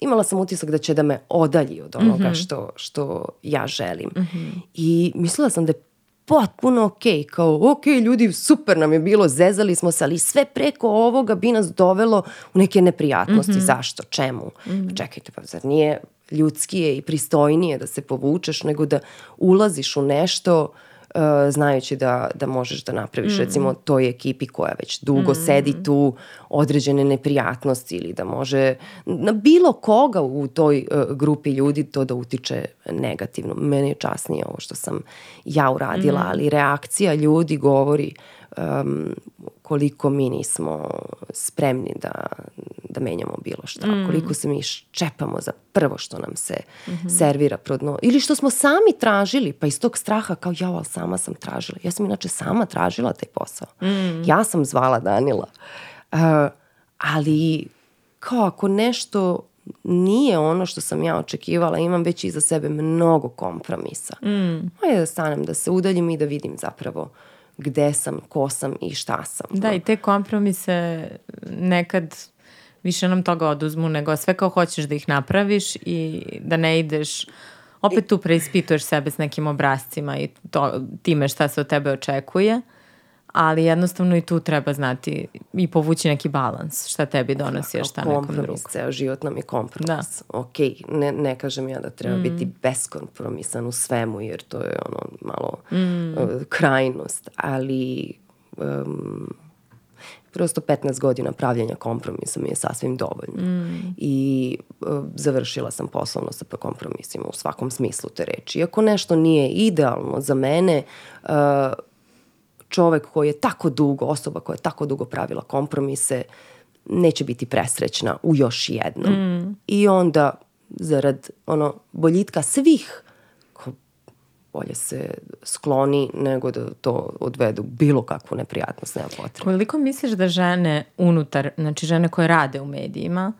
imala sam utisak da će da me odalji od mhm. onoga mm -hmm. što, što ja želim. Mm -hmm. I mislila sam da je potpuno okay, kao okay, ljudi, super nam je bilo, zezali smo se, ali sve preko ovoga bi nas dovelo u neke neprijatnosti. Mm -hmm. Zašto? Čemu? Mm -hmm. Čekajte, pa zar nije ljudskije i pristojnije da se povučeš nego da ulaziš u nešto uh, uh, znajući da, da možeš da napraviš mm. recimo toj ekipi koja već dugo mm. sedi tu određene neprijatnosti ili da može na bilo koga u toj uh, grupi ljudi to da utiče negativno. Meni je časnije ovo što sam ja uradila, mm. ali reakcija ljudi govori uh, um, koliko mi nismo spremni da, da menjamo bilo šta, mm. koliko se mi ščepamo za prvo što nam se mm -hmm. servira prodno, ili što smo sami tražili, pa iz tog straha kao ja, ali sama sam tražila. Ja sam inače sama tražila taj posao. Mm. Ja sam zvala Danila. Uh, ali kao ako nešto nije ono što sam ja očekivala, imam već iza sebe mnogo kompromisa. Mm. Ajde da stanem, da se udaljim i da vidim zapravo uh, gde sam, ko sam i šta sam. Da, i te kompromise nekad više nam toga oduzmu nego sve kao hoćeš da ih napraviš i da ne ideš opet tu preispituješ sebe s nekim obrazcima i to, time šta se od tebe očekuje. Uh, ali jednostavno i tu treba znati i povući neki balans šta tebi donosi, a šta nekom drugom. Kompromis, ceo život nam je kompromis. Da. Ok, ne, ne kažem ja da treba mm. biti beskompromisan u svemu, jer to je ono malo mm. uh, krajnost, ali um, prosto 15 godina pravljanja kompromisa mi je sasvim dovoljno. Mm. I uh, završila sam poslovno sa kompromisima u svakom smislu te reči. Iako nešto nije idealno za mene, uh, čovek koji je tako dugo, osoba koja je tako dugo pravila kompromise, neće biti presrećna u još jednom. Mm. I onda zarad ono boljitka svih ko bolje se skloni nego da to odvedu bilo kakvu neprijatnost, nema potrebe. Koliko misliš da žene unutar, znači žene koje rade u medijima,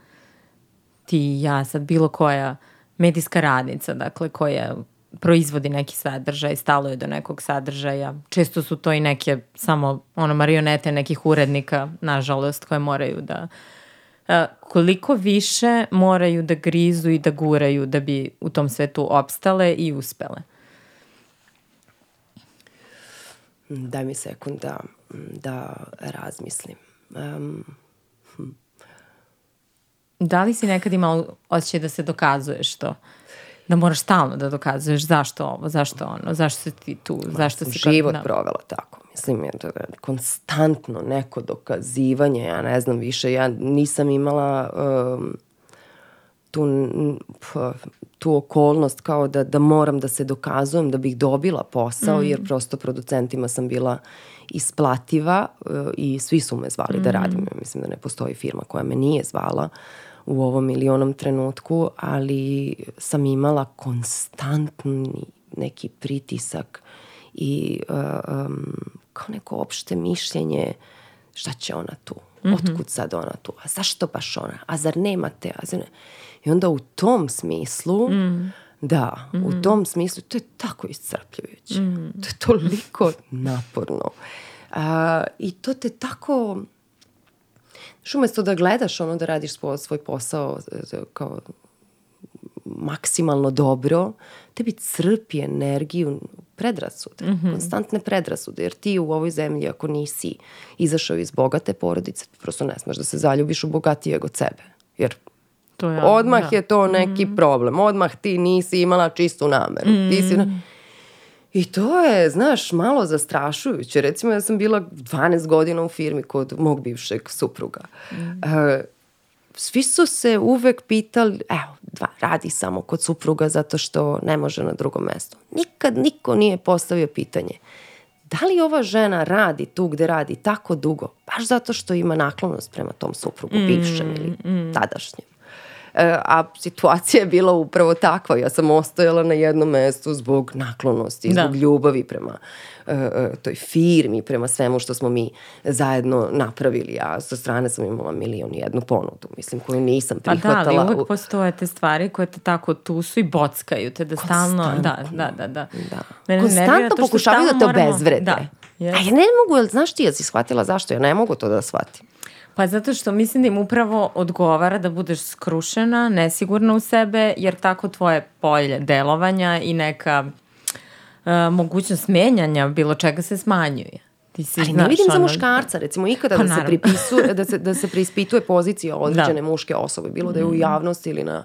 ti ja sad bilo koja medijska radnica, dakle koja proizvodi neki sadržaj, stalo je do nekog sadržaja. Često su to i neke samo ono marionete nekih urednika, nažalost, koje moraju da e, koliko više moraju da grizu i da guraju da bi u tom svetu opstale i uspele. Daj mi sekund da, da razmislim. Um, hm. Da li si nekad imao osjećaj da se dokazuješ to? Uh, da moraš stalno da dokazuješ zašto ovo, zašto ono, zašto si ti tu, Ma, zašto si... Život kad, da. provela tako, mislim, je to konstantno neko dokazivanje, ja ne znam više, ja nisam imala um, tu, tu okolnost kao da, da moram da se dokazujem da bih dobila posao, mm. jer prosto producentima sam bila isplativa uh, i svi su me zvali da mm. da radim. Mislim da ne postoji firma koja me nije zvala. Uh, u ovom milionom trenutku, ali sam imala konstantni neki pritisak i uh, um, kao neko opšte mišljenje šta će ona tu, mhm. otkud sad ona tu, a zašto baš ona, a zar nemate, a zar ne... I onda u tom smislu, mm. da, mm u mhm. tom smislu, to je tako iscrpljujuće, mm to je toliko naporno. Uh, I to te tako Znači, umesto da gledaš ono da radiš svoj posao e, e, kao maksimalno dobro, tebi crpi energiju predrasude, mm -hmm. konstantne predrasude, jer ti u ovoj zemlji ako nisi izašao iz bogate porodice, prosto ne smeš da se zaljubiš u bogatijeg od sebe, jer to ja, odmah da. je to neki mm -hmm. problem, odmah ti nisi imala čistu nameru, mm -hmm. ti si... I to je, znaš, malo zastrašujuće. Recimo, ja sam bila 12 godina u firmi kod mog bivšeg supruga. Mm. E, svi su se uvek pitali, evo, dva, radi samo kod supruga zato što ne može na drugom mestu. Nikad niko nije postavio pitanje da li ova žena radi tu gde radi tako dugo, baš zato što ima naklonost prema tom suprugu, mm, bivšem ili mm. tadašnjem. E, a situacija je bila upravo takva. Ja sam ostajala na jednom mestu zbog naklonosti, da. zbog ljubavi prema e, e, toj firmi, prema svemu što smo mi zajedno napravili. Ja sa strane sam imala milion i jednu ponudu, mislim, koju nisam prihvatala. Pa da, ali uvek postoje te stvari koje te tako tu su i bockaju te da stalno... Da, da, da. da. da. Mene Konstantno pokušavaju da te moramo... obezvrede. Da. Yes. A ja ne mogu, znaš ti, ja si shvatila zašto? Ja ne mogu to da shvatim. Pa zato što mislim da im upravo odgovara da budeš skrušena, nesigurna u sebe, jer tako tvoje polje delovanja i neka uh, mogućnost menjanja bilo čega se smanjuje. Ti si, Ali znaš, ne vidim za muškarca, recimo, ikada pa, da, se pripisuje, da, se, da se preispituje pozicija da. određene da. muške osobe, bilo da je u mm. javnosti ili na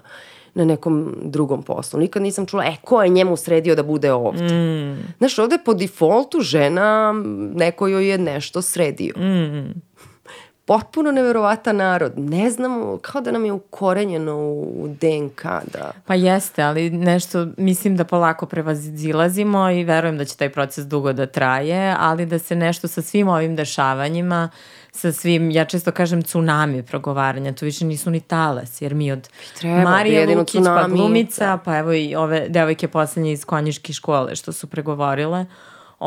na nekom drugom poslu. Nikad nisam čula, e, ko je njemu sredio da bude ovde? Mm. Znaš, ovde po defaultu žena, neko joj je nešto sredio. Mm potpuno neverovatan narod. Ne znamo, kao da nam je ukorenjeno u DNK. Da. Pa jeste, ali nešto, mislim da polako prevazilazimo i verujem da će taj proces dugo da traje, ali da se nešto sa svim ovim dešavanjima sa svim, ja često kažem tsunami progovaranja, to više nisu ni talas, jer mi od Treba, Marije Lukić, pa tsunami, pa glumica, da. pa evo i ove devojke poslednje iz konjiške škole što su pregovorile,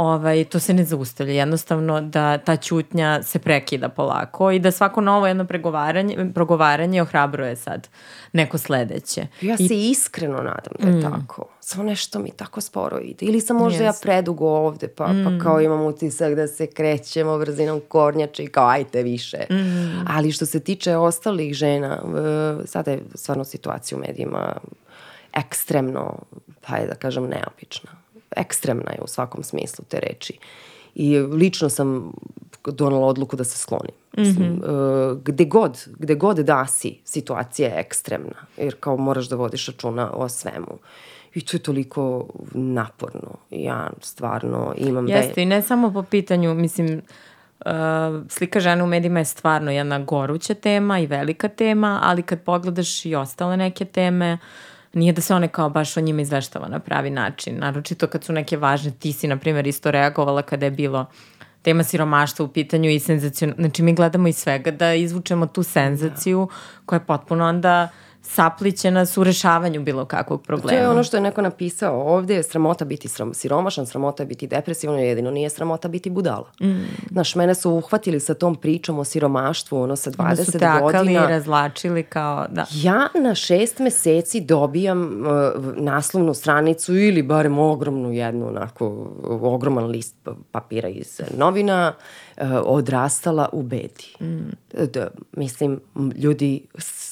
ovaj, to se ne zaustavlja, jednostavno da ta ćutnja se prekida polako i da svako novo jedno pregovaranje, progovaranje ohrabruje sad neko sledeće. Ja se iskreno nadam da je mm. tako. Samo nešto mi tako sporo ide. Ili sam možda yes. ja predugo ovde, pa, pa mm. pa kao imam utisak da se krećemo brzinom kornjača i kao ajte više. Mm. Ali što se tiče ostalih žena, e, sada je stvarno situacija u medijima ekstremno, pa je da kažem, neopična ekstremna je u svakom smislu te reči. I lično sam donala odluku da se sklonim. Mislim, mm -hmm. uh, gde god, gde god da si, situacija je ekstremna. Jer kao moraš da vodiš računa o svemu. I to je toliko naporno. Ja stvarno imam... Da Jeste, da i ne samo po pitanju, mislim, Uh, slika žena u medijima je stvarno jedna goruća tema i velika tema, ali kad pogledaš i ostale neke teme, uh, nije da se one kao baš o njima izveštava na pravi način. Naročito kad su neke važne, ti si na primjer isto reagovala kada je bilo tema siromaštva u pitanju i senzacion... Znači mi gledamo iz svega da izvučemo tu senzaciju da. koja je potpuno onda... Uh, sapliće nas u rešavanju bilo kakvog problema. To je ono što je neko napisao ovde, sramota biti sram, siromašan, sramota je biti depresivan, jedino nije sramota biti budala. Mm. Znaš, mene su uhvatili sa tom pričom o siromaštvu, ono sa 20 godina. Da su te i razlačili kao, da. Ja na šest meseci dobijam uh, naslovnu stranicu ili barem ogromnu jednu, onako, ogroman list pa, papira iz novina, uh, odrastala u bedi. Mm. E, da, mislim, ljudi,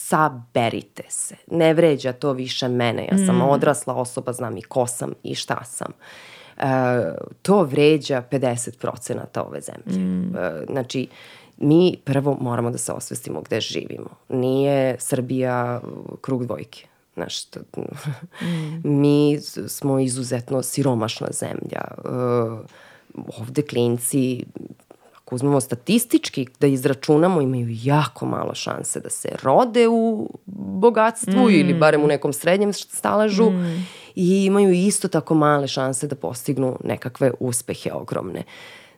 saberite se. Ne vređa to više mene. Ja sam mm. odrasla osoba, znam i ko sam i šta sam. E, to vređa 50% ove zemlje. Mm. E, znači, mi prvo moramo da se osvestimo gde živimo. Nije Srbija krug dvojke. Znaš, to, mm. [laughs] mi smo izuzetno siromašna zemlja. E, ovde klinci ako uzmemo statistički da izračunamo, imaju jako malo šanse da se rode u bogatstvu mm. ili barem u nekom srednjem staležu mm. i imaju isto tako male šanse da postignu nekakve uspehe ogromne.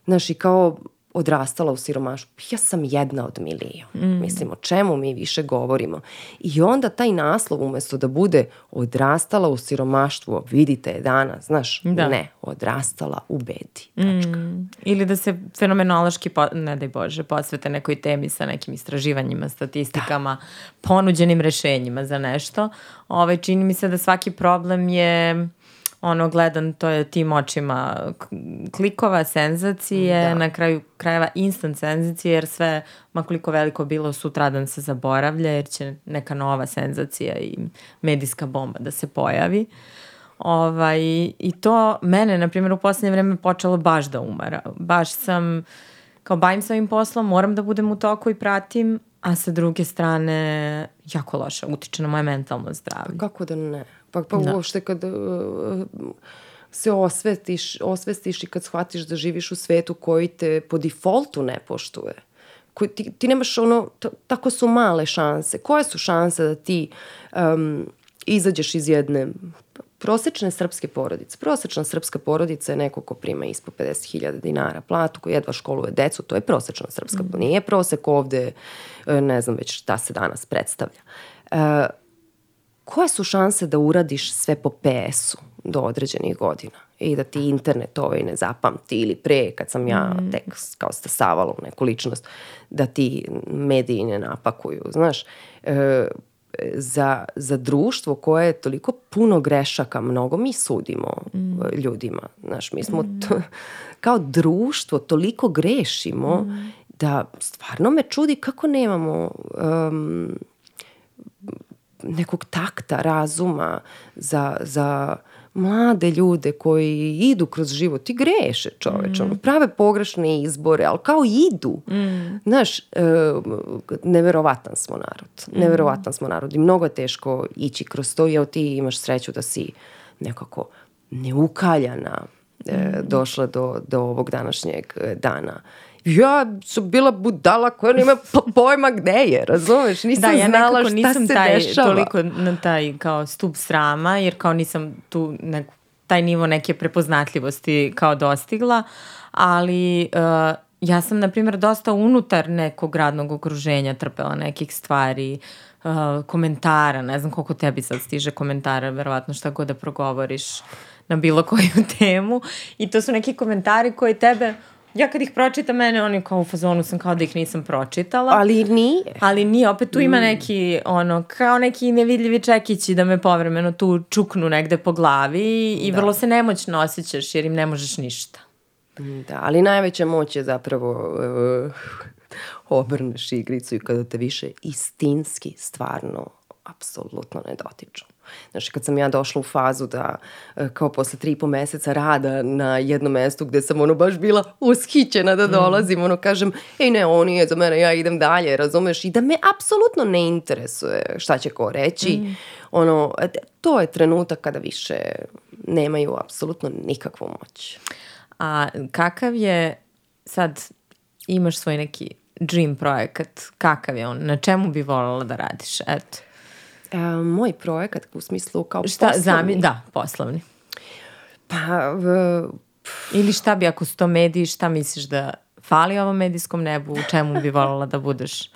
Znaš, i kao odrastala u siromaštvu. Ja sam jedna od milijon. Mm. Mislim, o čemu mi više govorimo? I onda taj naslov umesto da bude odrastala u siromaštvu, vidite je danas, znaš, da. ne, odrastala u bedi. Mm. Tačka. Mm. Ili da se fenomenološki, ne daj Bože, posvete nekoj temi sa nekim istraživanjima, statistikama, da. ponuđenim rešenjima za nešto. Ove, ovaj, čini mi se da svaki problem je ono gledan, to je tim očima klikova, senzacije, da. na kraju krajeva instant senzacije, jer sve, makoliko veliko bilo, sutradan se zaboravlja, jer će neka nova senzacija i medijska bomba da se pojavi. Ovaj, I to mene, na primjer, u poslednje vreme počelo baš da umara. Baš sam, kao bavim se ovim poslom, moram da budem u toku i pratim, a sa druge strane jako loše utiče na moje mentalno zdravlje. Pa kako da ne? Pa, pa da. uopšte kad uh, se osvetiš, osvestiš i kad shvatiš da živiš u svetu koji te po defaultu ne poštuje. Koji, ti, ti nemaš ono, tako su male šanse. Koje su šanse da ti um, izađeš iz jedne prosečne srpske porodice. Prosečna srpska porodica je neko ko prima ispod 50.000 dinara platu, ko jedva školuje decu, to je prosečna srpska. Mm. Nije prosek ovde, e, ne znam već šta se danas predstavlja. E, koje su šanse da uradiš sve po PS-u do određenih godina? i da ti internet ovaj ne zapamti ili pre kad sam ja mm. tek kao stasavala u neku ličnost da ti mediji ne napakuju, znaš. E, za, za društvo koje je toliko puno grešaka, mnogo mi sudimo mm. E, ljudima. Znaš, mi smo mm. to, kao društvo toliko grešimo mm. da stvarno me čudi kako nemamo um, nekog takta, razuma za, za mlade ljude koji idu kroz život i greše čoveč, mm. prave pogrešne izbore, ali kao idu. Mm. Znaš, e, neverovatan smo narod. Mm. Neverovatan smo narod i mnogo je teško ići kroz to, jer ti imaš sreću da si nekako neukaljana e, mhm. došla do, do ovog današnjeg e, dana ja sam bila budala koja nema pojma gde je, razumeš? Nisam da, ja znala šta nisam se taj, dešava. toliko na taj kao stup srama, jer kao nisam tu neku, taj nivo neke prepoznatljivosti kao dostigla, ali uh, ja sam, na primjer, dosta unutar nekog radnog okruženja trpela nekih stvari, uh, komentara, ne znam koliko tebi sad stiže komentara, verovatno šta god da progovoriš na bilo koju [laughs] temu i to su neki komentari koji tebe ja kad ih pročitam, mene oni kao u fazonu sam kao da ih nisam pročitala. Ali nije. Ali nije, opet tu ima mm. neki, ono, kao neki nevidljivi čekići da me povremeno tu čuknu negde po glavi i da. vrlo se nemoćno osjećaš jer im ne možeš ništa. Mm, da, ali najveća moć je zapravo uh, [laughs] obrneš igricu i kada te više istinski, stvarno, apsolutno ne dotiču. Znači, kad sam ja došla u fazu da, e, kao posle tri i po meseca rada na jednom mestu gde sam ono baš bila ushićena da mm. dolazim, mm. ono kažem, ej ne, on je za mene, ja idem dalje, razumeš? I da me apsolutno ne interesuje šta će ko reći. Mm. Ono, e, to je trenutak kada više nemaju apsolutno nikakvu moć. A kakav je sad imaš svoj neki dream projekat, kakav je on, na čemu bi voljela da radiš, eto. E, moj projekat u smislu kao Šta, poslovni. Zami, da, poslovni. Pa... Uh, Ili šta bi ako su to mediji, šta misliš da fali ovom medijskom nebu, u čemu bi voljela da budeš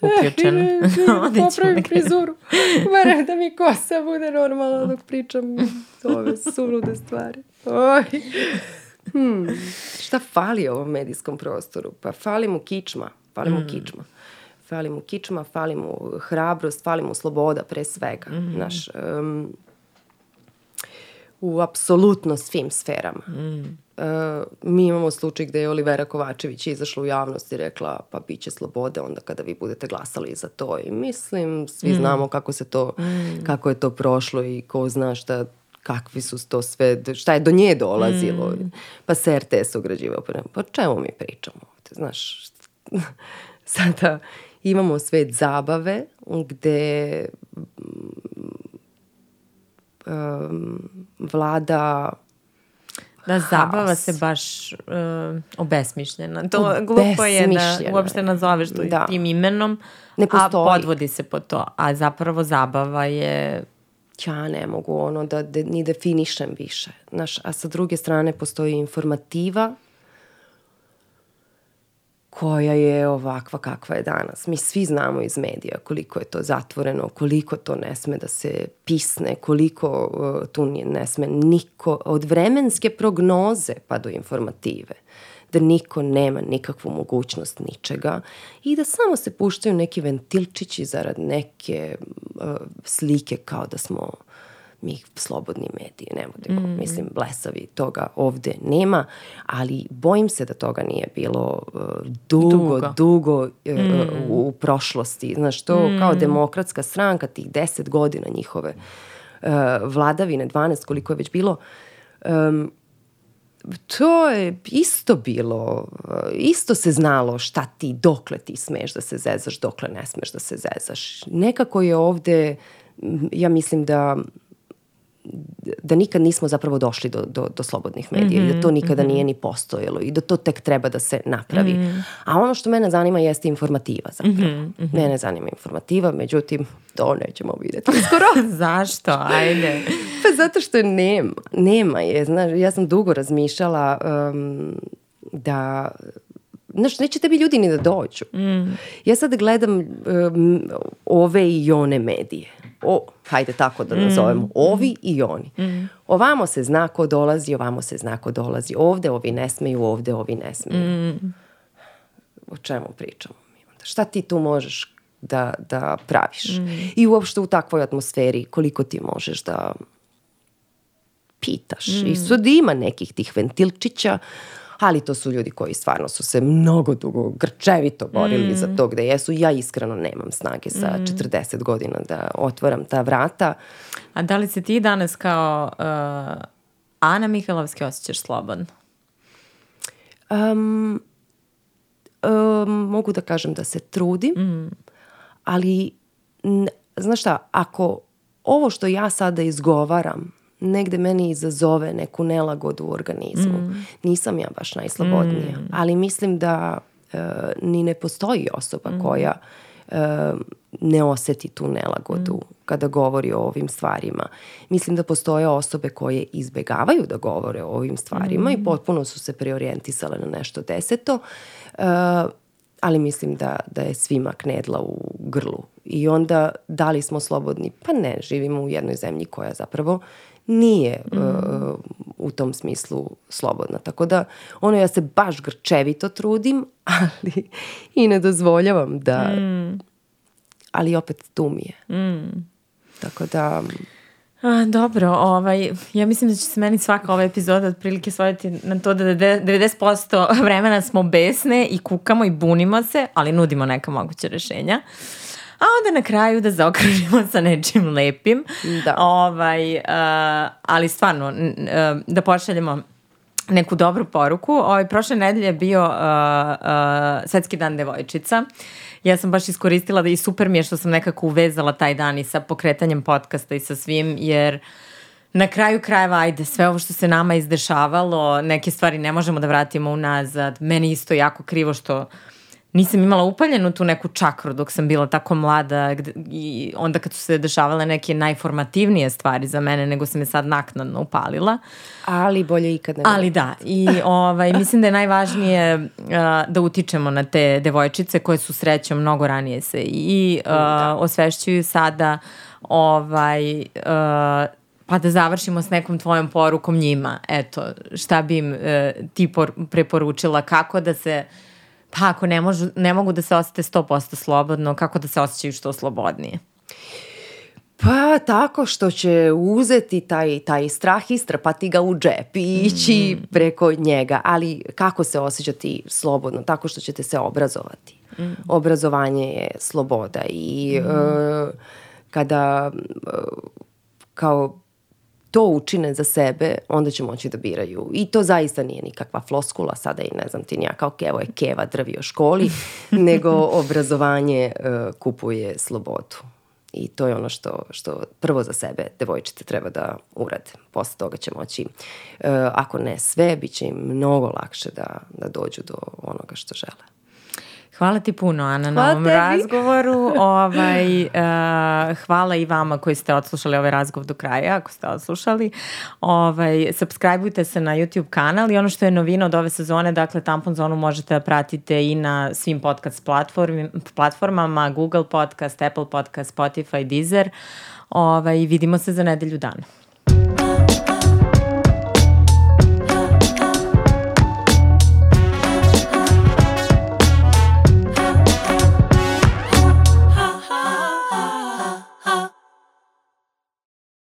uključena? [laughs] [laughs] Popravim frizuru, moram da mi kosa bude normalna [laughs] dok pričam ove sulude stvari. Oj. Hmm. Šta fali ovom medijskom prostoru? Pa fali mu kičma. Fali mu mm. kičma fali mu kičma, fali mu hrabrost, fali mu sloboda pre svega. Mm -hmm. Naš, um, u apsolutno svim sferama. Mm. E, mi imamo slučaj gde je Olivera Kovačević izašla u javnost i rekla pa bit će slobode onda kada vi budete glasali za to i mislim svi mm. znamo kako se to, mm. kako je to prošlo i ko zna šta kakvi su to sve, šta je do nje dolazilo. Mm. Pa se RTS ograđivao. Pa čemu mi pričamo ovde, znaš, [laughs] sada Imamo svet zabave gde um, vlada da zabava Haos. se baš uh, obesmišljena. To glupo je da uopšte nazoveš to da. tim imenom, ne a podvodi se po to. A zapravo zabava je ja ne mogu ono da de, ni definišem više. Naš, a sa druge strane postoji informativa koja je ovakva kakva je danas. Mi svi znamo iz medija koliko je to zatvoreno, koliko to ne sme da se pisne, koliko uh, tu ne sme niko, od vremenske prognoze pa do informative, da niko nema nikakvu mogućnost ničega i da samo se puštaju neki ventilčići zarad neke uh, slike kao da smo uh, mi slobodni mediji ne budemo. Da mm. Mislim, blesavi toga ovde nema, ali bojim se da toga nije bilo uh, dugo, dugo, dugo uh, mm. u, u prošlosti. Znaš, to mm. kao demokratska stranka, tih deset godina njihove uh, vladavine, 12 koliko je već bilo, um, to je isto bilo, uh, isto se znalo šta ti, dokle ti smeš da se zezaš, dokle ne smeš da se zezaš. Nekako je ovde, ja mislim da da nikad nismo zapravo došli do, do, do slobodnih medija mm -hmm, i da to mhm, nikada mm -hmm. nije ni postojalo i da to tek treba da se napravi. Mm -hmm. A ono što mene zanima jeste informativa zapravo. Mm -hmm, Mene zanima informativa, međutim, to nećemo videti pa skoro. [laughs] Zašto? Ajde. pa zato što nema. Nema je. Znaš, ja sam dugo razmišljala um, da znaš, neće tebi ljudi ni da dođu. Mm. Ja sad gledam um, ove i one medije. O, hajde tako da nazovemo, mm. ovi i oni. Mm. Ovamo se zna ko dolazi, ovamo se zna ko dolazi. Ovde ovi ne smeju, ovde ovi ne smeju. Mm. O čemu pričamo mi onda? Šta ti tu možeš da, da praviš? Mm. I uopšte u takvoj atmosferi koliko ti možeš da pitaš. Mm. I sad ima nekih tih ventilčića uh, ali to su ljudi koji stvarno su se mnogo dugo grčevito borili mm. za to gde jesu. Ja iskreno nemam snage sa mm. 40 godina da otvaram ta vrata. A da li se ti danas kao uh, Ana Mihalovski osjećaš slobodno? Um, um, mogu da kažem da se trudim, mm. ali znaš šta, ako ovo što ja sada izgovaram negde meni izazove neku nelagodu u organizmu. Mm. Nisam ja baš najslobodnija, mm. ali mislim da e, ni ne postoji osoba mm. koja e, ne oseti tu nelagodu mm. kada govori o ovim stvarima. Mislim da postoje osobe koje izbegavaju da govore o ovim stvarima mm. i potpuno su se preorijentisale na nešto deseto. E, ali mislim da, da je svima knedla u grlu. I onda da li smo slobodni? Pa ne, živimo u jednoj zemlji koja zapravo nije mm. uh, u tom smislu slobodna. Tako da, ono, ja se baš grčevito trudim, [laughs] ali i ne dozvoljavam da... Mm. Ali opet tu mi je. Mm. Tako da... A, dobro, ovaj, ja mislim da će se meni svaka ova epizoda otprilike svoditi na to da 90% [laughs] vremena smo besne i kukamo i bunimo se, ali nudimo neka moguća rešenja. Uh, a onda na kraju da zaokružimo sa nečim lepim. Da. Ovaj, uh, ali stvarno, uh, da pošaljemo neku dobru poruku. Ovaj, prošle nedelje je bio uh, uh, Svetski dan devojčica. Ja sam baš iskoristila da i super mi je što sam nekako uvezala taj dan i sa pokretanjem podcasta i sa svim, jer na kraju krajeva, ajde, sve ovo što se nama izdešavalo, neke stvari ne možemo da vratimo unazad. Meni isto jako krivo što uh, nisam imala upaljenu tu neku čakru dok sam bila tako mlada gde, i onda kad su se dešavale neke najformativnije stvari za mene nego sam je sad naknadno upalila. Ali bolje ikad ne. Ali da i ovaj, mislim da je najvažnije uh, da utičemo na te devojčice koje su srećom mnogo ranije se i uh, da. osvešćuju sada ovaj, uh, pa da završimo s nekom tvojom porukom njima. Eto, šta bi im uh, ti por preporučila kako da se uh, pa ako ne, možu, ne mogu da se osete 100% slobodno, kako da se osjećaju što slobodnije? Pa tako što će uzeti taj, taj strah i strpati ga u džep i ići mm. preko njega. Ali kako se osjećati slobodno? Tako što ćete se obrazovati. Mm. Obrazovanje je sloboda i mm. e, kada e, kao to učine za sebe, onda će moći da biraju. I to zaista nije nikakva floskula, sada i ne znam ti nija, kao kevo je keva drvi o školi, [laughs] nego obrazovanje uh, kupuje slobodu. I to je ono što, što prvo za sebe devojčice treba da urade. Posle toga će moći, uh, ako ne sve, bit će im mnogo lakše da, da dođu do onoga što žele. Hvala ti puno, Ana, hvala na ovom tebi. razgovoru. [laughs] Ovaj, uh, hvala i vama koji ste odslušali ovaj razgovor do kraja, ako ste odslušali. Ovaj, subscribeujte se na YouTube kanal i ono što je novina od ove sezone, dakle, Tampon zonu možete da pratite i na svim podcast platform, platformama, Google Podcast, Apple Podcast, Spotify, Deezer. Ovaj, vidimo se za nedelju dana.